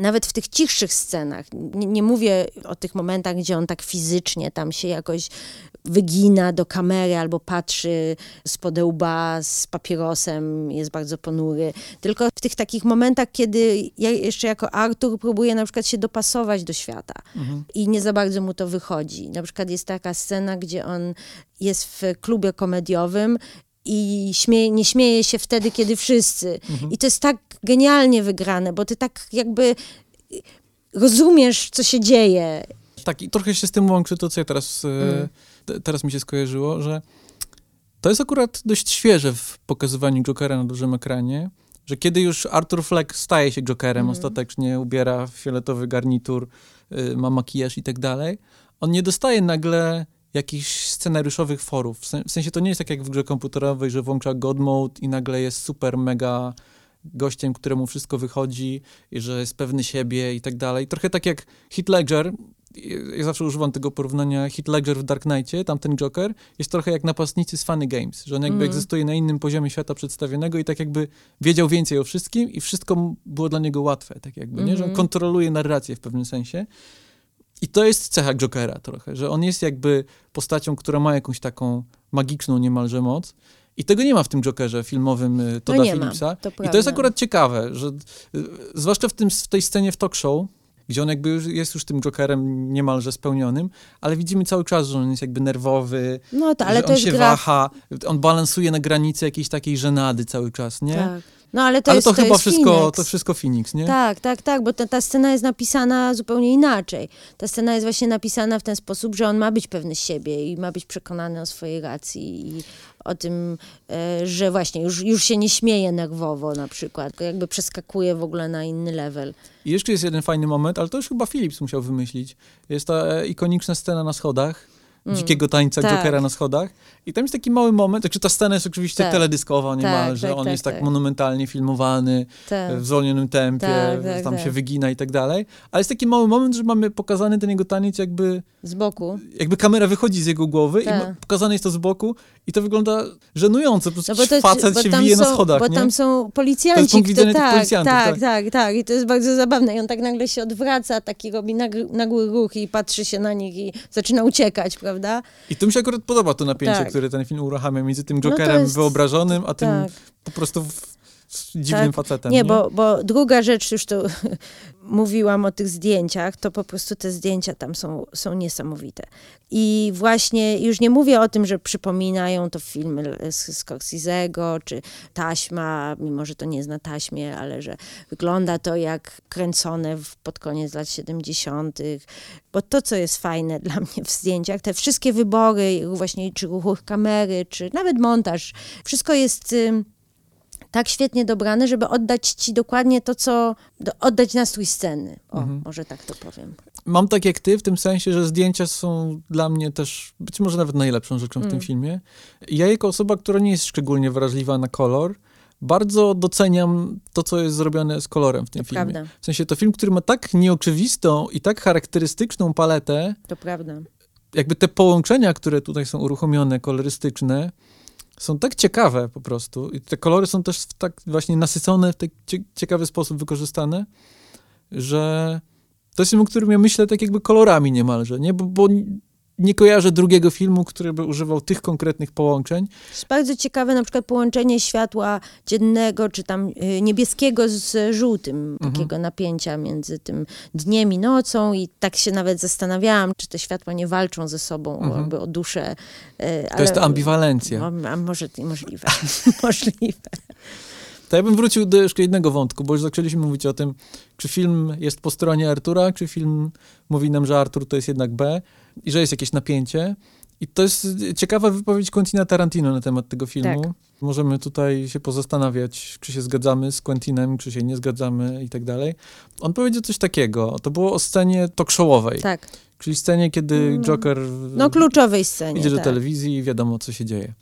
nawet w tych cichszych scenach, nie, nie mówię o tych momentach, gdzie on tak fizycznie tam się jakoś wygina do kamery albo patrzy spod łba z papierosem, jest bardzo ponury, tylko w tych takich momentach, kiedy ja jeszcze jako Artur próbuję na przykład się dopasować do świata Mhm. i nie za bardzo mu to wychodzi. Na przykład jest taka scena, gdzie on jest w klubie komediowym i śmieje, nie śmieje się wtedy, kiedy wszyscy. I to jest tak genialnie wygrane, bo ty tak jakby rozumiesz, co się dzieje. Tak, i trochę się z tym łączy to, co ja teraz, e, Mm. te- teraz mi się skojarzyło, że to jest akurat dość świeże w pokazywaniu Jokera na dużym ekranie, że kiedy już Arthur Fleck staje się Jokerem Mhm. ostatecznie, ubiera fioletowy garnitur, y, ma makijaż i tak dalej, on nie dostaje nagle jakichś scenariuszowych forów. W sen- w sensie to nie jest tak jak w grze komputerowej, że włącza God Mode i nagle jest super mega gościem, któremu wszystko wychodzi i że jest pewny siebie i tak dalej. Trochę tak jak Heath Ledger, ja zawsze używam tego porównania, Heath Ledger w Dark Knightie, tamten Joker, jest trochę jak napastnicy z Funny Games, że on jakby Mm. egzystuje na innym poziomie świata przedstawionego i tak jakby wiedział więcej o wszystkim i wszystko było dla niego łatwe, tak jakby, nie? Że on Mhm. kontroluje narrację w pewnym sensie. I to jest cecha Jokera trochę, że on jest jakby postacią, która ma jakąś taką magiczną niemalże moc. I tego nie ma w tym Jokerze filmowym y, Toda No Phillipsa. to I to jest akurat ciekawe, że y, zwłaszcza w, tym, w tej scenie w talk show, gdzie on jakby już jest już tym Jokerem niemalże spełnionym, ale widzimy cały czas, że on jest jakby nerwowy, No to, ale że on się gra. waha, on balansuje na granicy jakiejś takiej żenady cały czas, nie? Tak. No ale to ale jest to, chyba jest wszystko, Phoenix. to wszystko Phoenix, nie? Tak, tak, tak, bo ta, ta scena jest napisana zupełnie inaczej. Ta scena jest właśnie napisana w ten sposób, że on ma być pewny siebie i ma być przekonany o swojej racji i o tym, e, że właśnie już, już się nie śmieje nerwowo na przykład, jakby przeskakuje w ogóle na inny level. I jeszcze jest jeden fajny moment, ale to już chyba Phillips musiał wymyślić. Jest ta e, ikoniczna scena na schodach, dzikiego tańca tak. Jokera na schodach. I tam jest taki mały moment, znaczy ta scena jest oczywiście Tak. teledyskowa niemalże, tak, on tak, jest tak, tak. monumentalnie filmowany, Tak. w zwolnionym tempie, Tak, tak, tam tak. się wygina i tak dalej. Ale jest taki mały moment, że mamy pokazany ten jego taniec jakby, Z boku. jakby kamera wychodzi z jego głowy i Tak. pokazane jest to z boku i to wygląda żenująco, po prostu No to facet się wije są, na schodach, Bo nie? tam są To jest policjanci, punkt widzenia tak, policjantów, tak, tak. tak, tak. I to jest bardzo zabawne. I on tak nagle się odwraca, taki robi nagły, nagły ruch i patrzy się na nich i zaczyna uciekać, prawda? I to mi się akurat podoba to napięcie, Tak. które ten film uruchamia między tym to Jokerem jest- wyobrażonym, a tym Tak. po prostu dziwnym Tak. facetem. Nie, bo, bo druga rzecz, już to mówiłam o tych zdjęciach, to po prostu te zdjęcia tam są, są niesamowite. I właśnie już nie mówię o tym, że przypominają to filmy z Scorsese'ego, czy taśma, mimo że to nie jest na taśmie, ale że wygląda to jak kręcone w, pod koniec lat 70. Bo to, co jest fajne dla mnie w zdjęciach, te wszystkie wybory, właśnie czy ruchów kamery, czy nawet montaż, wszystko jest... ym, tak świetnie dobrane, żeby oddać ci dokładnie to, co. Do, oddać nastrój sceny. O, Mhm. może tak to powiem. Mam tak jak ty, w tym sensie, że zdjęcia są dla mnie też być może nawet najlepszą rzeczą w tym Mm. filmie. Ja jako osoba, która nie jest szczególnie wrażliwa na kolor, bardzo doceniam to, co jest zrobione z kolorem w tym To filmie. prawda, W sensie to film, który ma tak nieoczywistą i tak charakterystyczną paletę, to prawda. jakby te połączenia, które tutaj są uruchomione, kolorystyczne, są tak ciekawe po prostu. I te kolory są też tak właśnie nasycone, w tak cie- ciekawy sposób wykorzystane, że to jest film, o którym ja myślę tak jakby kolorami niemalże, nie? Bo, bo nie kojarzę drugiego filmu, który by używał tych konkretnych połączeń. Jest bardzo ciekawe na przykład połączenie światła dziennego, czy tam y, niebieskiego z żółtym, Mhm. takiego napięcia między tym dniem i nocą i tak się nawet zastanawiałam, czy te światła nie walczą ze sobą Mhm. jakby o duszę. y, To jest ta ambiwalencja. A, a może możliwe, możliwe. To ja bym wrócił do jeszcze jednego wątku, bo już zaczęliśmy mówić o tym, czy film jest po stronie Artura, czy film mówi nam, że Artur to jest jednak B i że jest jakieś napięcie. I to jest ciekawa wypowiedź Quentina Tarantino na temat tego filmu. Tak. Możemy tutaj się pozastanawiać, czy się zgadzamy z Quentinem, czy się nie zgadzamy i tak dalej. On powiedział coś takiego, to było o scenie talk showowej, Tak. czyli scenie, kiedy No. Joker No kluczowej scenie. idzie do tak. telewizji i wiadomo, co się dzieje.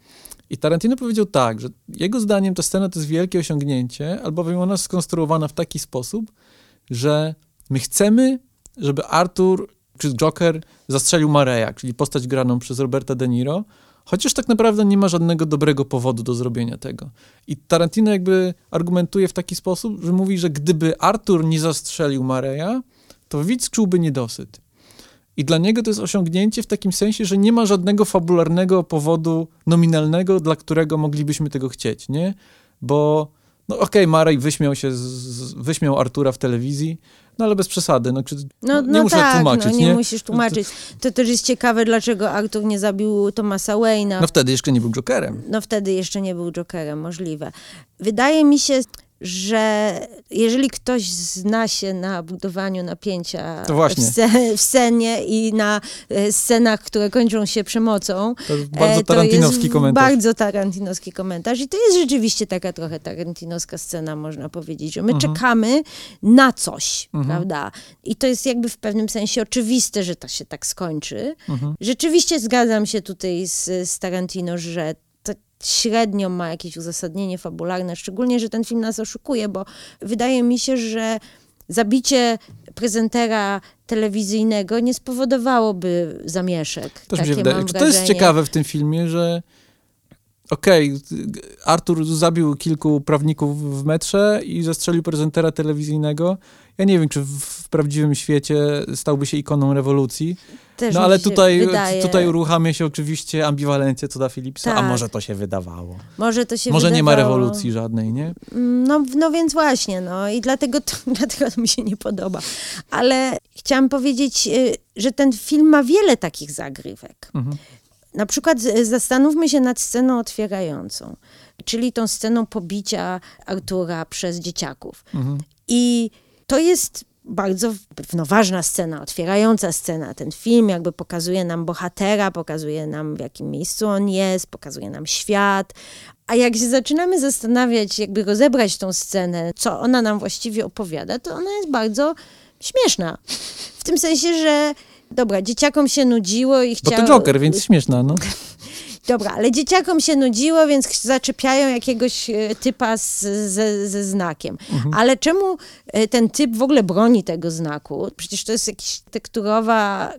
I Tarantino powiedział tak, że jego zdaniem ta scena to jest wielkie osiągnięcie, albowiem ona jest skonstruowana w taki sposób, że my chcemy, żeby Arthur czy Joker zastrzelił Mareya, czyli postać graną przez Roberta De Niro, chociaż tak naprawdę nie ma żadnego dobrego powodu do zrobienia tego. I Tarantino jakby argumentuje w taki sposób, że mówi, że gdyby Arthur nie zastrzelił Mareya, to widz czułby niedosyt. I dla niego to jest osiągnięcie w takim sensie, że nie ma żadnego fabularnego powodu nominalnego, dla którego moglibyśmy tego chcieć, nie? Bo, no okej, Marej wyśmiał się, z, wyśmiał Artura w telewizji, no ale bez przesady, no, No, nie no muszę tak, tłumaczyć, no, nie, nie? musisz tłumaczyć. To też jest ciekawe, dlaczego Artur nie zabił Thomasa Wayne'a. No wtedy jeszcze nie był Jokerem. No wtedy jeszcze nie był Jokerem, możliwe. Wydaje mi się, że jeżeli ktoś zna się na budowaniu napięcia. W, w scenie i na e, scenach, które kończą się przemocą, To jest bardzo e, to tarantinowski jest komentarz. Bardzo tarantinowski komentarz. I to jest rzeczywiście taka trochę tarantinowska scena, można powiedzieć, że my Mhm. czekamy na coś, Mhm. prawda? I to jest jakby w pewnym sensie oczywiste, że to się tak skończy. Mhm. Rzeczywiście zgadzam się tutaj z, z Tarantino, że średnio ma jakieś uzasadnienie fabularne, szczególnie, że ten film nas oszukuje, bo wydaje mi się, że zabicie prezentera telewizyjnego nie spowodowałoby zamieszek. Też mi Takie się wydaje. to jest ciekawe w tym filmie, że okej, Artur zabił kilku prawników w metrze i zastrzelił prezentera telewizyjnego. Ja nie wiem, czy w, prawdziwym świecie stałby się ikoną rewolucji. Też No ale tutaj, wydaje. tutaj uruchamia się oczywiście ambiwalencja co da Philipsa, a Tak. może to się wydawało. Może to się Może nie ma wydawało. rewolucji żadnej, nie? No, no więc właśnie, no i dlatego to, dlatego to mi się nie podoba. Ale chciałam powiedzieć, y, że ten film ma wiele takich zagrywek. Mhm. Na przykład zastanówmy się nad sceną otwierającą, czyli tą sceną pobicia Artura przez dzieciaków. Mhm. I to jest bardzo no, ważna scena, otwierająca scena. Ten film jakby pokazuje nam bohatera, pokazuje nam w jakim miejscu on jest, pokazuje nam świat. A jak się zaczynamy zastanawiać, jakby rozebrać tą scenę, co ona nam właściwie opowiada, to ona jest bardzo śmieszna. W tym sensie, że dobra, dzieciakom się nudziło i Bo chciało... to Joker, więc śmieszna, no. Dobra, ale dzieciakom się nudziło, więc zaczepiają jakiegoś e, typa z, ze, ze znakiem. Ale czemu e, ten typ w ogóle broni tego znaku? Przecież to jest jakiś tekturowa,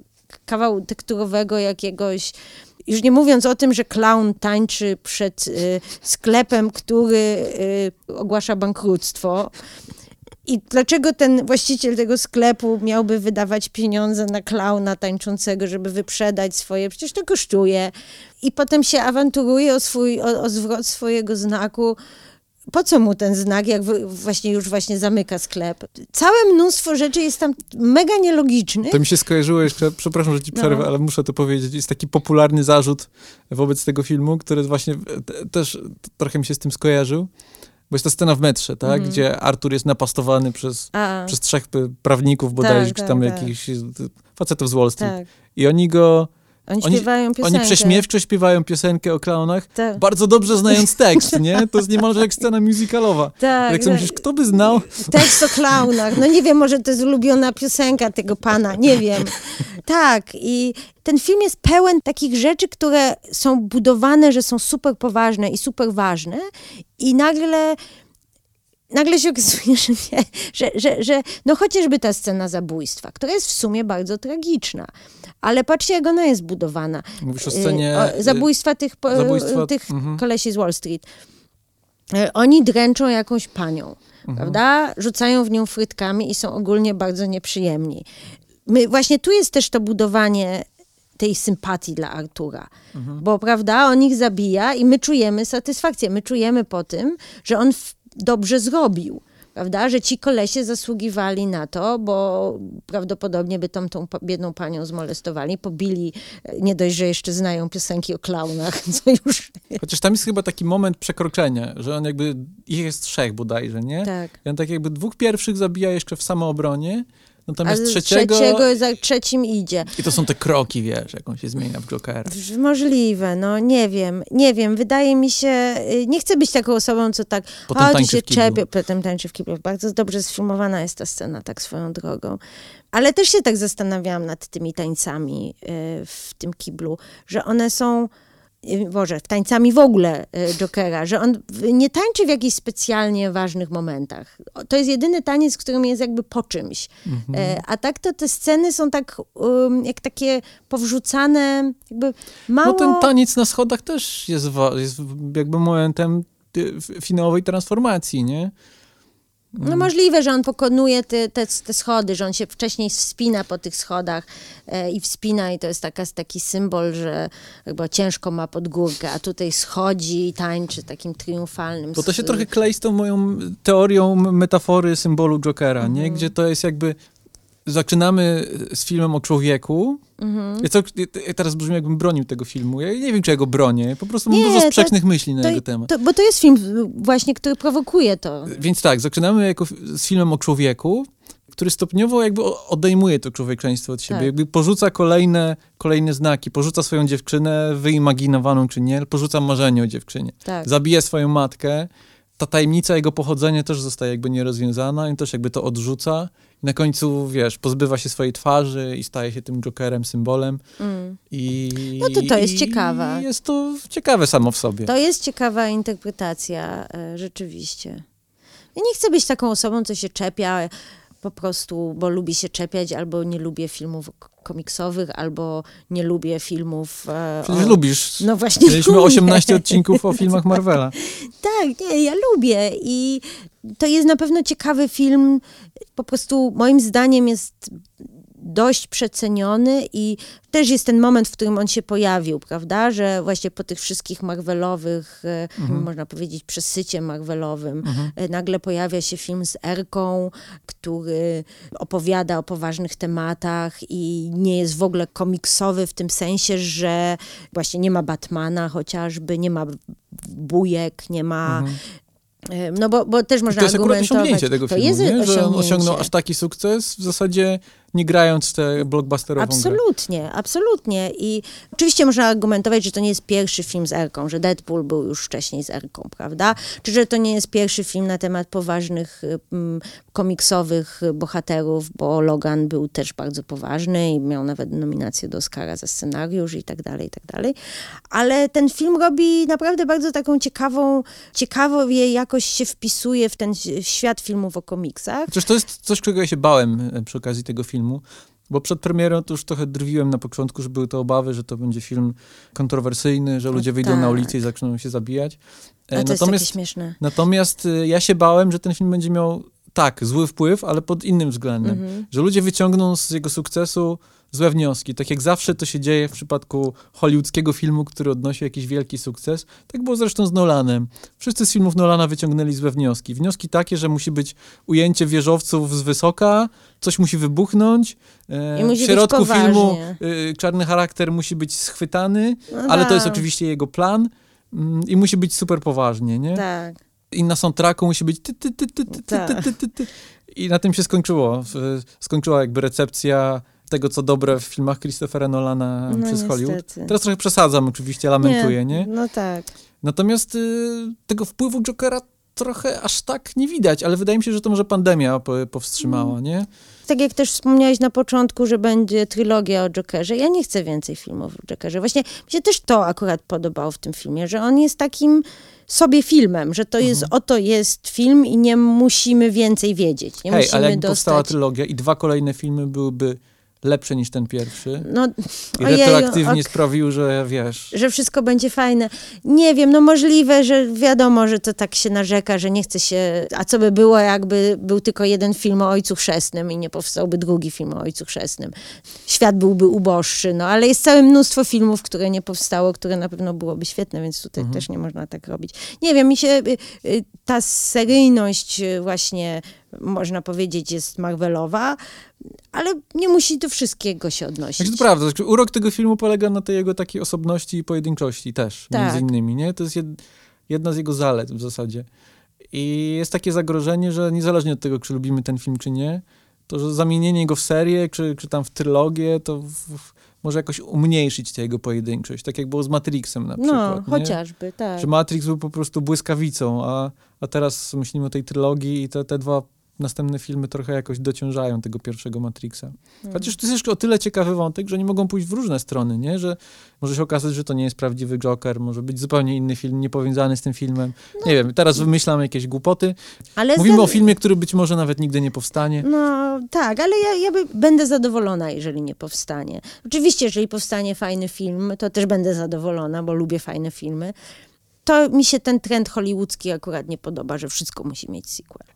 kawał tekturowego jakiegoś. Już nie mówiąc o tym, że clown tańczy przed e, sklepem, który e, ogłasza bankructwo. I dlaczego ten właściciel tego sklepu miałby wydawać pieniądze na klauna tańczącego, żeby wyprzedać swoje? Przecież to kosztuje. I potem się awanturuje o, swój, o, o zwrot swojego znaku. Po co mu ten znak, jak właśnie już właśnie zamyka sklep? Całe mnóstwo rzeczy jest tam mega nielogicznych. To mi się skojarzyło jeszcze, przepraszam, że ci przerwę, No. ale muszę to powiedzieć. Jest taki popularny zarzut wobec tego filmu, który właśnie te- też trochę mi się z tym skojarzył. Bo jest ta scena w metrze, tak? Mhm. Gdzie Artur jest napastowany przez, A, przez trzech prawników bodajże, Tak, czy tam tak, tak. jakichś y, facetów z Wall Street. tak. I oni go, Oni Oni- śpiewają piosenkę. oni prześmiewczo śpiewają piosenkę o klaunach, Tak. bardzo dobrze znając tekst, nie? To jest niemalże jak scena musicalowa. Tak, jak sobie tak. myślisz, kto by znał? Tekst o klaunach. No nie wiem, może to jest ulubiona piosenka tego pana, nie wiem. Tak, i ten film jest pełen takich rzeczy, które są budowane, że są super poważne i super ważne i nagle nagle się okazuje, że nie, że, że, że no chociażby ta scena zabójstwa, która jest w sumie bardzo tragiczna. Ale patrzcie, jak ona jest budowana. Mówisz o Y, scenie... o, zabójstwa tych, zabójstwa- tych mhm. kolesi z Wall Street. E, Oni dręczą jakąś panią, Mhm. prawda? Rzucają w nią frytkami i są ogólnie bardzo nieprzyjemni. My, właśnie tu jest też to budowanie tej sympatii dla Artura. Mhm. Bo, prawda, on ich zabija i my czujemy satysfakcję. My czujemy po tym, że on dobrze zrobił. Prawda, że ci kolesie zasługiwali na to, bo prawdopodobnie by tą, tą biedną panią zmolestowali, pobili, e, nie dość, że jeszcze znają piosenki o klaunach, co już... Chociaż tam jest chyba taki moment przekroczenia, że on jakby, ich jest trzech bodajże, nie? Tak. I on tak jakby dwóch pierwszych zabija jeszcze w samoobronie, natomiast trzeciego, trzeciego za trzecim idzie. i to są te kroki, wiesz, jak on się zmienia w Jokera. Możliwe, no nie wiem, nie wiem. Wydaje mi się, y, nie chcę być taką osobą, co tak Potem chodzi się czepie, potem tańczy w kiblu. Bardzo dobrze sfilmowana jest ta scena, tak swoją drogą. Ale też się tak zastanawiałam nad tymi tańcami y, w tym kiblu, że one są, Boże, tańcami w ogóle y, Jokera, że on w- nie tańczy w jakichś specjalnie ważnych momentach. To jest jedyny taniec, którym jest jakby po czymś. Mhm. E, A tak to te sceny są tak, um, jak takie powrzucane, jakby mało... No ten taniec na schodach też jest, jest jakby momentem y, finałowej transformacji, nie? No możliwe, że on pokonuje te, te, te schody, że on się wcześniej wspina po tych schodach e, i wspina i to jest taka, taki symbol, że jakby ciężko ma pod górkę, a tutaj schodzi i tańczy takim triumfalnym... Bo to się trochę klei z tą moją teorią metafory symbolu Jokera, nie? Mhm. Gdzie to jest jakby zaczynamy z filmem o człowieku. Mhm. Ja, co, ja teraz brzmi, jakbym bronił tego filmu. Ja nie wiem, czy ja go bronię. Po prostu mam Nie, dużo to- sprzecznych myśli na to- jego temat. To, bo to jest film właśnie, który prowokuje to. Więc tak, zaczynamy jako, z filmem o człowieku, który stopniowo jakby odejmuje to człowieczeństwo od siebie. Tak. Jakby porzuca kolejne, kolejne znaki. Porzuca swoją dziewczynę, wyimaginowaną czy nie, porzuca marzenie o dziewczynie. Tak. Zabija swoją matkę. Ta tajemnica jego pochodzenia też zostaje jakby nierozwiązana i też jakby to odrzuca. I na końcu, wiesz, pozbywa się swojej twarzy i staje się tym jokerem, symbolem. Mm. I, No to to jest ciekawe. Jest to ciekawe samo w sobie. To jest ciekawa interpretacja, e, rzeczywiście. Ja nie chcę być taką osobą, co się czepia po prostu, bo lubi się czepiać, albo nie lubię filmów komiksowych, albo nie lubię filmów. E, Przecież o... lubisz. No właśnie. Mieliśmy lubię. 18 odcinków o filmach Marvela. Tak, nie, ja lubię i to jest na pewno ciekawy film. Po prostu moim zdaniem jest dość przeceniony i też jest ten moment, w którym on się pojawił, prawda, że właśnie po tych wszystkich Marvelowych, e, można powiedzieć przesycie Marvelowym, e, nagle pojawia się film z Erką, który opowiada o poważnych tematach i nie jest w ogóle komiksowy w tym sensie, że właśnie nie ma Batmana chociażby, nie ma bujek, nie ma... e, No bo, bo też można to jest akurat osiągnięcie tego to filmu, jest nie? że on osiągnął aż taki sukces, w zasadzie nie grając tę blockbusterową grę. Absolutnie, absolutnie. I oczywiście można argumentować, że to nie jest pierwszy film z Erką, że Deadpool był już wcześniej z Erką, prawda? Czy że to nie jest pierwszy film na temat poważnych mm, komiksowych bohaterów, bo Logan był też bardzo poważny i miał nawet nominację do Oscara za scenariusz i tak dalej, i tak dalej. Ale ten film robi naprawdę bardzo taką ciekawą, ciekawo je jakoś się wpisuje w ten świat filmów o komiksach. Chociaż to jest coś, czego ja się bałem e, przy okazji tego filmu, bo przed premierą to już trochę drwiłem na początku, że były to obawy, że to będzie film kontrowersyjny, że ludzie wyjdą na tak. ulicę i zaczną się zabijać. A E, to jest takie śmieszne. Natomiast y, ja się bałem, że ten film będzie miał tak, zły wpływ, ale pod innym względem. Mhm. Że ludzie wyciągną z jego sukcesu złe wnioski. Tak jak zawsze to się dzieje w przypadku hollywoodzkiego filmu, który odnosi jakiś wielki sukces. Tak było zresztą z Nolanem. Wszyscy z filmów Nolana wyciągnęli złe wnioski. Wnioski takie, że musi być ujęcie wieżowców z wysoka, coś musi wybuchnąć. e, musi w środku filmu y, czarny charakter musi być schwytany, No ale to jest tak. oczywiście jego plan. mm, I musi być super poważnie, nie? Tak. I na soundtracku musi być ty, ty, ty, ty, ty, ty, Tak. ty, ty. I na tym się skończyło. Skończyła jakby recepcja tego, co dobre w filmach Christophera Nolana No przez Hollywood. niestety. Teraz trochę przesadzam oczywiście, lamentuję, nie? No tak. Natomiast y, tego wpływu Jokera trochę aż tak nie widać, ale wydaje mi się, że to może pandemia po, powstrzymała, Mm. nie? Tak jak też wspomniałeś na początku, że będzie trylogia o Jokerze. Ja nie chcę więcej filmów o Jokerze. Właśnie mi się też to akurat podobało w tym filmie, że on jest takim sobie filmem, że to jest, oto jest film i nie musimy więcej wiedzieć. Nie Hej, musimy ale powstała dostać... trylogia i dwa kolejne filmy byłyby lepsze niż ten pierwszy No, i ojeju, retroaktywnie ok. sprawił, że wiesz... że wszystko będzie fajne. Nie wiem, no możliwe, że wiadomo, że to tak się narzeka, że nie chce się... A co by było, jakby był tylko jeden film o Ojcu Chrzestnym i nie powstałby drugi film o Ojcu Chrzestnym. Świat byłby uboższy, no ale jest całe mnóstwo filmów, które nie powstało, które na pewno byłoby świetne, więc tutaj też nie można tak robić. Nie wiem, mi się y, y, ta seryjność y, właśnie, można powiedzieć, jest Marvelowa, ale nie musi do wszystkiego się odnosić. Znaczy, to prawda, znaczy, urok tego filmu polega na tej jego takiej osobności i pojedynczości też, Tak. między innymi, nie? To jest jed, jedna z jego zalet w zasadzie. I jest takie zagrożenie, że niezależnie od tego, czy lubimy ten film, czy nie, to że zamienienie go w serię, czy, czy tam w trylogię, to w, w, może jakoś umniejszyć tę jego pojedynczość, tak jak było z Matrixem na No, przykład. nie? chociażby, tak. Że Matrix był po prostu błyskawicą, a, a teraz myślimy o tej trylogii i te, te dwa następne filmy trochę jakoś dociążają tego pierwszego Matrixa. Chociaż to jest jeszcze o tyle ciekawy wątek, że nie mogą pójść w różne strony, nie? Że może się okazać, że to nie jest prawdziwy Joker, może być zupełnie inny film, niepowiązany z tym filmem. Nie wiem, teraz wymyślam jakieś głupoty. Ale Mówimy o filmie, który być może nawet nigdy nie powstanie. No tak, ale ja, ja by, będę zadowolona, jeżeli nie powstanie. Oczywiście, jeżeli powstanie fajny film, to też będę zadowolona, bo lubię fajne filmy. To mi się ten trend hollywoodzki akurat nie podoba, że wszystko musi mieć sequel.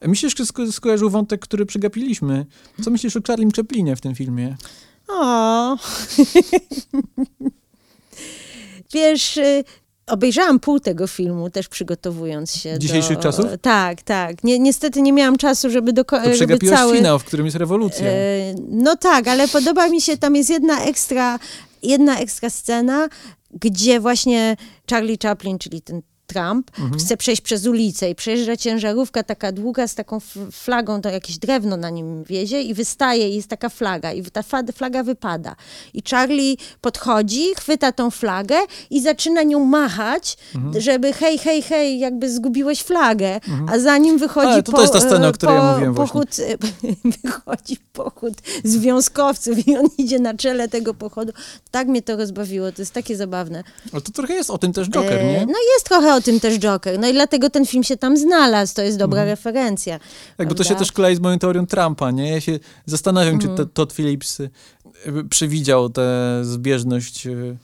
O. Wiesz, y, Obejrzałam pół tego filmu, też przygotowując się Dzisiejszych do... czasów? Tak, tak. Nie, niestety nie miałam czasu, żeby do To żeby przegapiłaś cały... finał, w którym jest rewolucja. E, No tak, ale podoba mi się, tam jest jedna ekstra, jedna ekstra scena, gdzie właśnie Charlie Chaplin, czyli ten Trump, Mhm. chce przejść przez ulicę i przejeżdża ciężarówka taka długa z taką flagą, to jakieś drewno na nim wiezie i wystaje i jest taka flaga i ta flaga wypada. I Charlie podchodzi, chwyta tą flagę i zaczyna nią machać, Mhm. żeby hej, hej, hej, jakby zgubiłeś flagę, a za nim wychodzi Ale to- to jest ta scena, o której ja mówiłem pochód, wychodzi pochód związkowców i on idzie na czele tego pochodu. Tak mnie to rozbawiło, to jest takie zabawne. Ale to trochę jest o tym też Joker, E, nie? No jest trochę o tym też Joker, no i dlatego ten film się tam znalazł, to jest dobra referencja. Tak, bo to się też klei z moją teorią Trumpa, nie? Ja się zastanawiam, Mhm. czy te, Todd Phillips y, przewidział tę zbieżność y,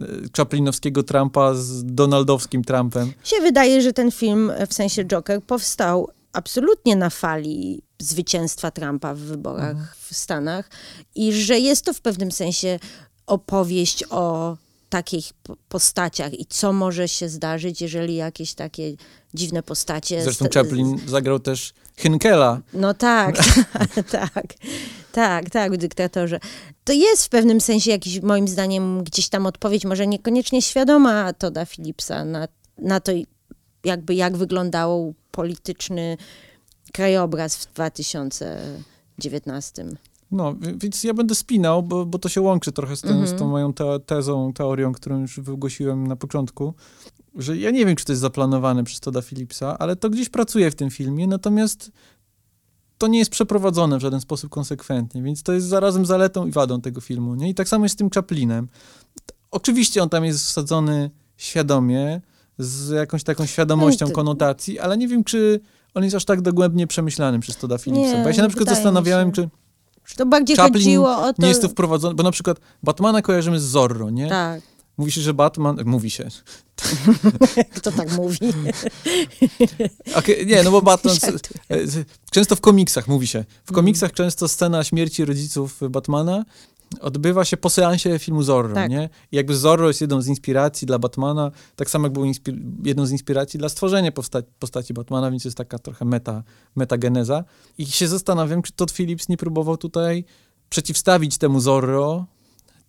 y, Chaplinowskiego Trumpa z donaldowskim Trumpem. Się wydaje, że ten film e, w sensie Joker powstał absolutnie na fali zwycięstwa Trumpa w wyborach w Stanach i że jest to w pewnym sensie opowieść o takich po- postaciach i co może się zdarzyć, jeżeli jakieś takie dziwne postacie... Zresztą Chaplin zagrał też Hinkela. No tak, tak, tak, tak, w dyktatorze. To jest w pewnym sensie jakiś, moim zdaniem, gdzieś tam odpowiedź, może niekoniecznie świadoma Toda Phillipsa na, na to, jakby jak wyglądał polityczny krajobraz w 2019. No, wi- więc ja będę spinał, bo, bo to się łączy trochę z, tym, Mhm. z tą moją te, tezą, teorią, którą już wygłosiłem na początku, że ja nie wiem, czy to jest zaplanowane przez Toda Phillipsa, ale to gdzieś pracuje w tym filmie, natomiast to nie jest przeprowadzone w żaden sposób konsekwentnie, więc to jest zarazem zaletą i wadą tego filmu, nie? I tak samo jest z tym Chaplinem. Oczywiście on tam jest wsadzony świadomie, z jakąś taką świadomością No to- konotacji, ale nie wiem, czy on jest aż tak dogłębnie przemyślany przez Toda Phillipsa. Nie, bo ja się na przykład zastanawiałem, się. czy To bardziej Chaplin chodziło o to... nie jest to wprowadzone, bo na przykład Batmana kojarzymy z Zorro, nie? Tak, Mówi się, że Batman, mówi się. kto tak mówi? Okej, nie, no bo Batman, e, często w komiksach mówi się. W Mhm. komiksach często scena śmierci rodziców Batmana odbywa się po seansie filmu Zorro, Tak. nie? I jakby Zorro jest jedną z inspiracji dla Batmana, tak samo jak był jedną z inspiracji dla stworzenia posta- postaci Batmana, więc jest taka trochę meta, metageneza. I się zastanawiam, czy Todd Phillips nie próbował tutaj przeciwstawić temu Zorro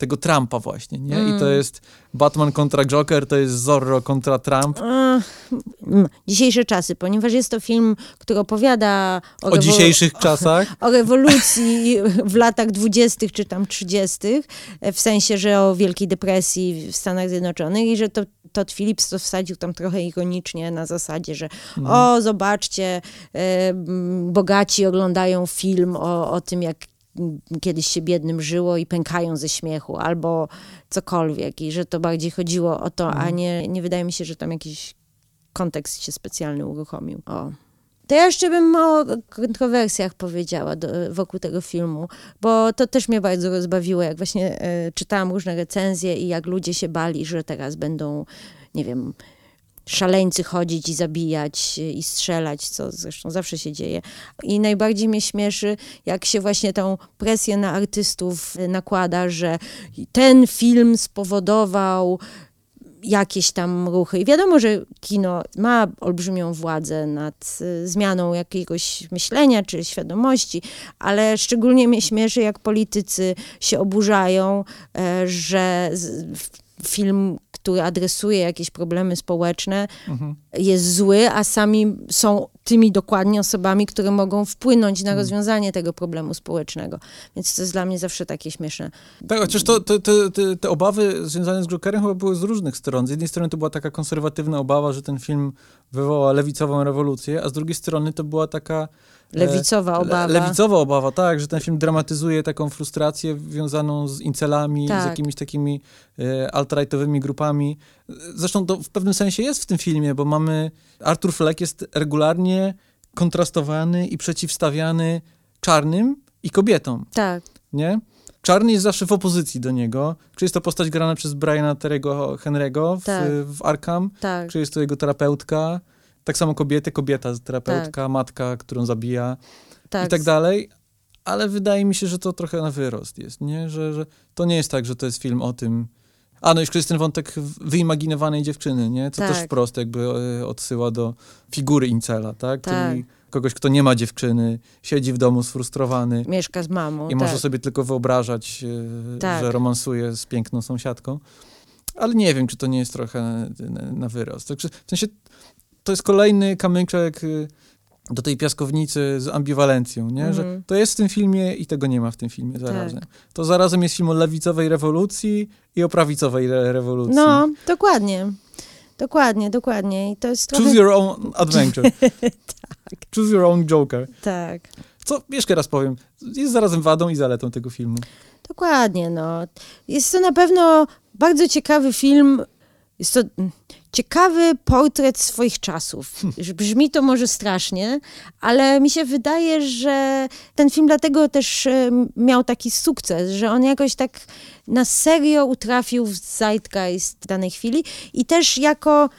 tego Trumpa właśnie, nie? I to Mm. jest Batman kontra Joker, to jest Zorro kontra Trump. Mm, Dzisiejsze czasy, ponieważ jest to film, który opowiada o, O dzisiejszych czasach. o rewolucji w latach dwudziestych czy tam trzydziestych, w sensie, że o Wielkiej Depresji w Stanach Zjednoczonych i że to Todd Phillips to wsadził tam trochę ironicznie na zasadzie, że o, zobaczcie, m, bogaci oglądają film o, o tym, jak kiedyś się biednym żyło i pękają ze śmiechu, albo cokolwiek i że to bardziej chodziło o to, a nie, nie wydaje mi się, że tam jakiś kontekst się specjalny uruchomił. O. To ja jeszcze bym o kontrowersjach powiedziała do, wokół tego filmu, bo to też mnie bardzo rozbawiło, jak właśnie e, czytałam różne recenzje i jak ludzie się bali, że teraz będą, nie wiem, szaleńcy chodzić i zabijać e, i strzelać, co zresztą zawsze się dzieje. I najbardziej mnie śmieszy, jak się właśnie tą presję na artystów e, nakłada, że ten film spowodował jakieś tam ruchy. I wiadomo, że kino ma olbrzymią władzę nad y, zmianą jakiegoś myślenia czy świadomości, ale szczególnie mnie śmieszy, jak politycy się oburzają, e, że film, który adresuje jakieś problemy społeczne, Mhm. jest zły, a sami są tymi dokładnie osobami, które mogą wpłynąć na rozwiązanie tego problemu społecznego. Więc to jest dla mnie zawsze takie śmieszne. Tak, chociaż to, te, te, te, te obawy związane z Jokerem chyba były z różnych stron. Z jednej strony to była taka konserwatywna obawa, że ten film wywoła lewicową rewolucję, a z drugiej strony to była taka... e, Lewicowa obawa. Le, lewicowa obawa, tak, że ten film dramatyzuje taką frustrację związaną z incelami, z Tak. jakimiś takimi e, alt-rightowymi grupami. Zresztą to w pewnym sensie jest w tym filmie, bo mamy... Arthur Fleck jest regularnie kontrastowany i przeciwstawiany czarnym i kobietom Tak. nie? Czarny jest zawsze w opozycji do niego. Czy jest to postać grana przez Briana Terego Henry'ego w, Tak. w Arkham, Tak. czy jest to jego terapeutka. Tak samo kobiety, kobieta terapeutka, Tak. matka, którą zabija tak. i tak dalej. Ale wydaje mi się, że to trochę na wyrost jest, nie? Że, że to nie jest tak, że to jest film o tym, A, no jeszcze jest ten wątek wyimaginowanej dziewczyny, nie? Co też Tak. wprost jakby e, odsyła do figury incela, tak? Tak. Czyli kogoś, kto nie ma dziewczyny, siedzi w domu sfrustrowany Mieszka z mamą. i tak. może sobie tylko wyobrażać, e, Tak. że romansuje z piękną sąsiadką. Ale nie wiem, czy to nie jest trochę na, wyrost. W sensie to jest kolejny kamyczek y, do tej piaskownicy z ambiwalencją, nie? Że Mhm. to jest w tym filmie i tego nie ma w tym filmie zarazem. Tak. To zarazem jest film o lewicowej rewolucji i o prawicowej re rewolucji. No, dokładnie. Dokładnie, dokładnie. I to jest trochę... Choose your own adventure. Choose your own Joker. Tak. Co, jeszcze raz powiem, jest zarazem wadą i zaletą tego filmu. Dokładnie, no. Jest to na pewno bardzo ciekawy film. Jest to ciekawy portret swoich czasów. Że Brzmi to może strasznie, ale mi się wydaje, że ten film dlatego też e, miał taki sukces, że on jakoś tak na serio utrafił w zeitgeist danej chwili i też jako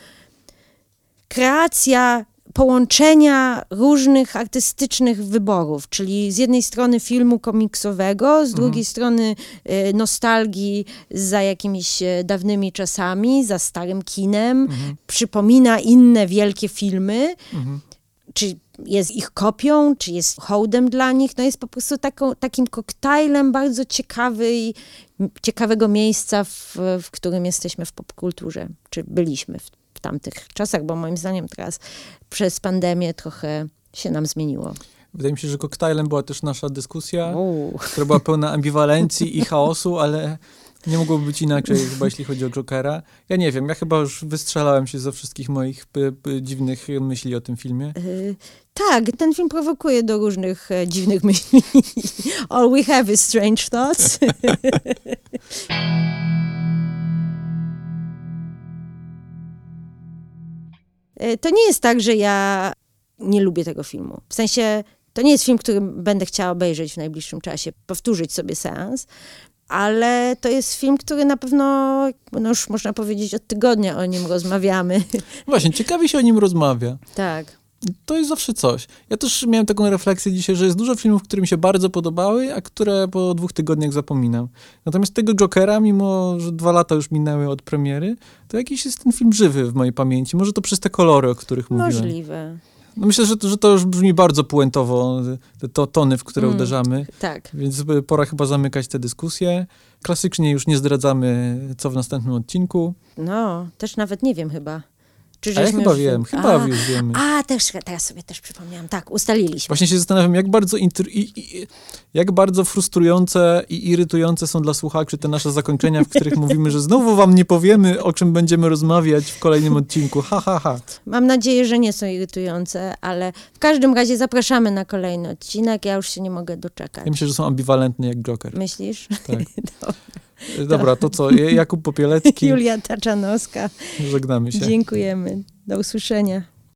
kreacja połączenia różnych artystycznych wyborów, czyli z jednej strony filmu komiksowego, z drugiej strony e, nostalgii za jakimiś e, dawnymi czasami, za starym kinem, przypomina inne wielkie filmy, Mhm. czy jest ich kopią, czy jest hołdem dla nich, no jest po prostu taką, takim koktajlem bardzo ciekawej, ciekawego miejsca, w, w którym jesteśmy w popkulturze, czy byliśmy w, w tamtych czasach, bo moim zdaniem teraz przez pandemię trochę się nam zmieniło. Wydaje mi się, że koktajlem była też nasza dyskusja, Uuu. która była pełna ambiwalencji i chaosu, ale nie mogłoby być inaczej, chyba jeśli chodzi o Jokera. Ja nie wiem, ja chyba już wystrzelałem się ze wszystkich moich dziwnych myśli o tym filmie. Y, tak, ten film prowokuje do różnych e, dziwnych myśli. All we have is strange thoughts. to nie jest tak, że ja nie lubię tego filmu. W sensie, to nie jest film, który będę chciała obejrzeć w najbliższym czasie, powtórzyć sobie seans, ale to jest film, który na pewno, no już można powiedzieć, od tygodnia o nim rozmawiamy. Właśnie, ciekawie się o nim rozmawia. tak. To jest zawsze coś. Ja też miałem taką refleksję dzisiaj, że jest dużo filmów, które mi się bardzo podobały, a które po dwóch tygodniach zapominam. Natomiast tego Jokera, mimo że dwa lata już minęły od premiery, to jakiś jest ten film żywy w mojej pamięci. Może to przez te kolory, o których mówiłem. Możliwe. No myślę, że to, że to już brzmi bardzo puentowo, te to, tony, w które Mm. uderzamy. Tak. Więc pora chyba zamykać tę dyskusję. Klasycznie już nie zdradzamy, co w następnym odcinku. No, też nawet nie wiem chyba. Czy A ja chyba już- wiem, chyba a, już wiemy. A, też, teraz sobie też przypomniałam. Tak, ustaliliśmy. Właśnie się zastanawiam, jak bardzo, i, i, jak bardzo frustrujące i irytujące są dla słuchaczy te nasze zakończenia, w których mówimy, że znowu wam nie powiemy, o czym będziemy rozmawiać w kolejnym odcinku. Ha, ha, ha. Mam nadzieję, że nie są irytujące, ale w każdym razie zapraszamy na kolejny odcinek. Ja już się nie mogę doczekać. Ja myślę, że są ambiwalentne jak Joker. Myślisz? Tak. Dobra. Dobra, to co? Jakub Popielecki. Julia Taczanowska. Żegnamy się. Dziękujemy. Do usłyszenia.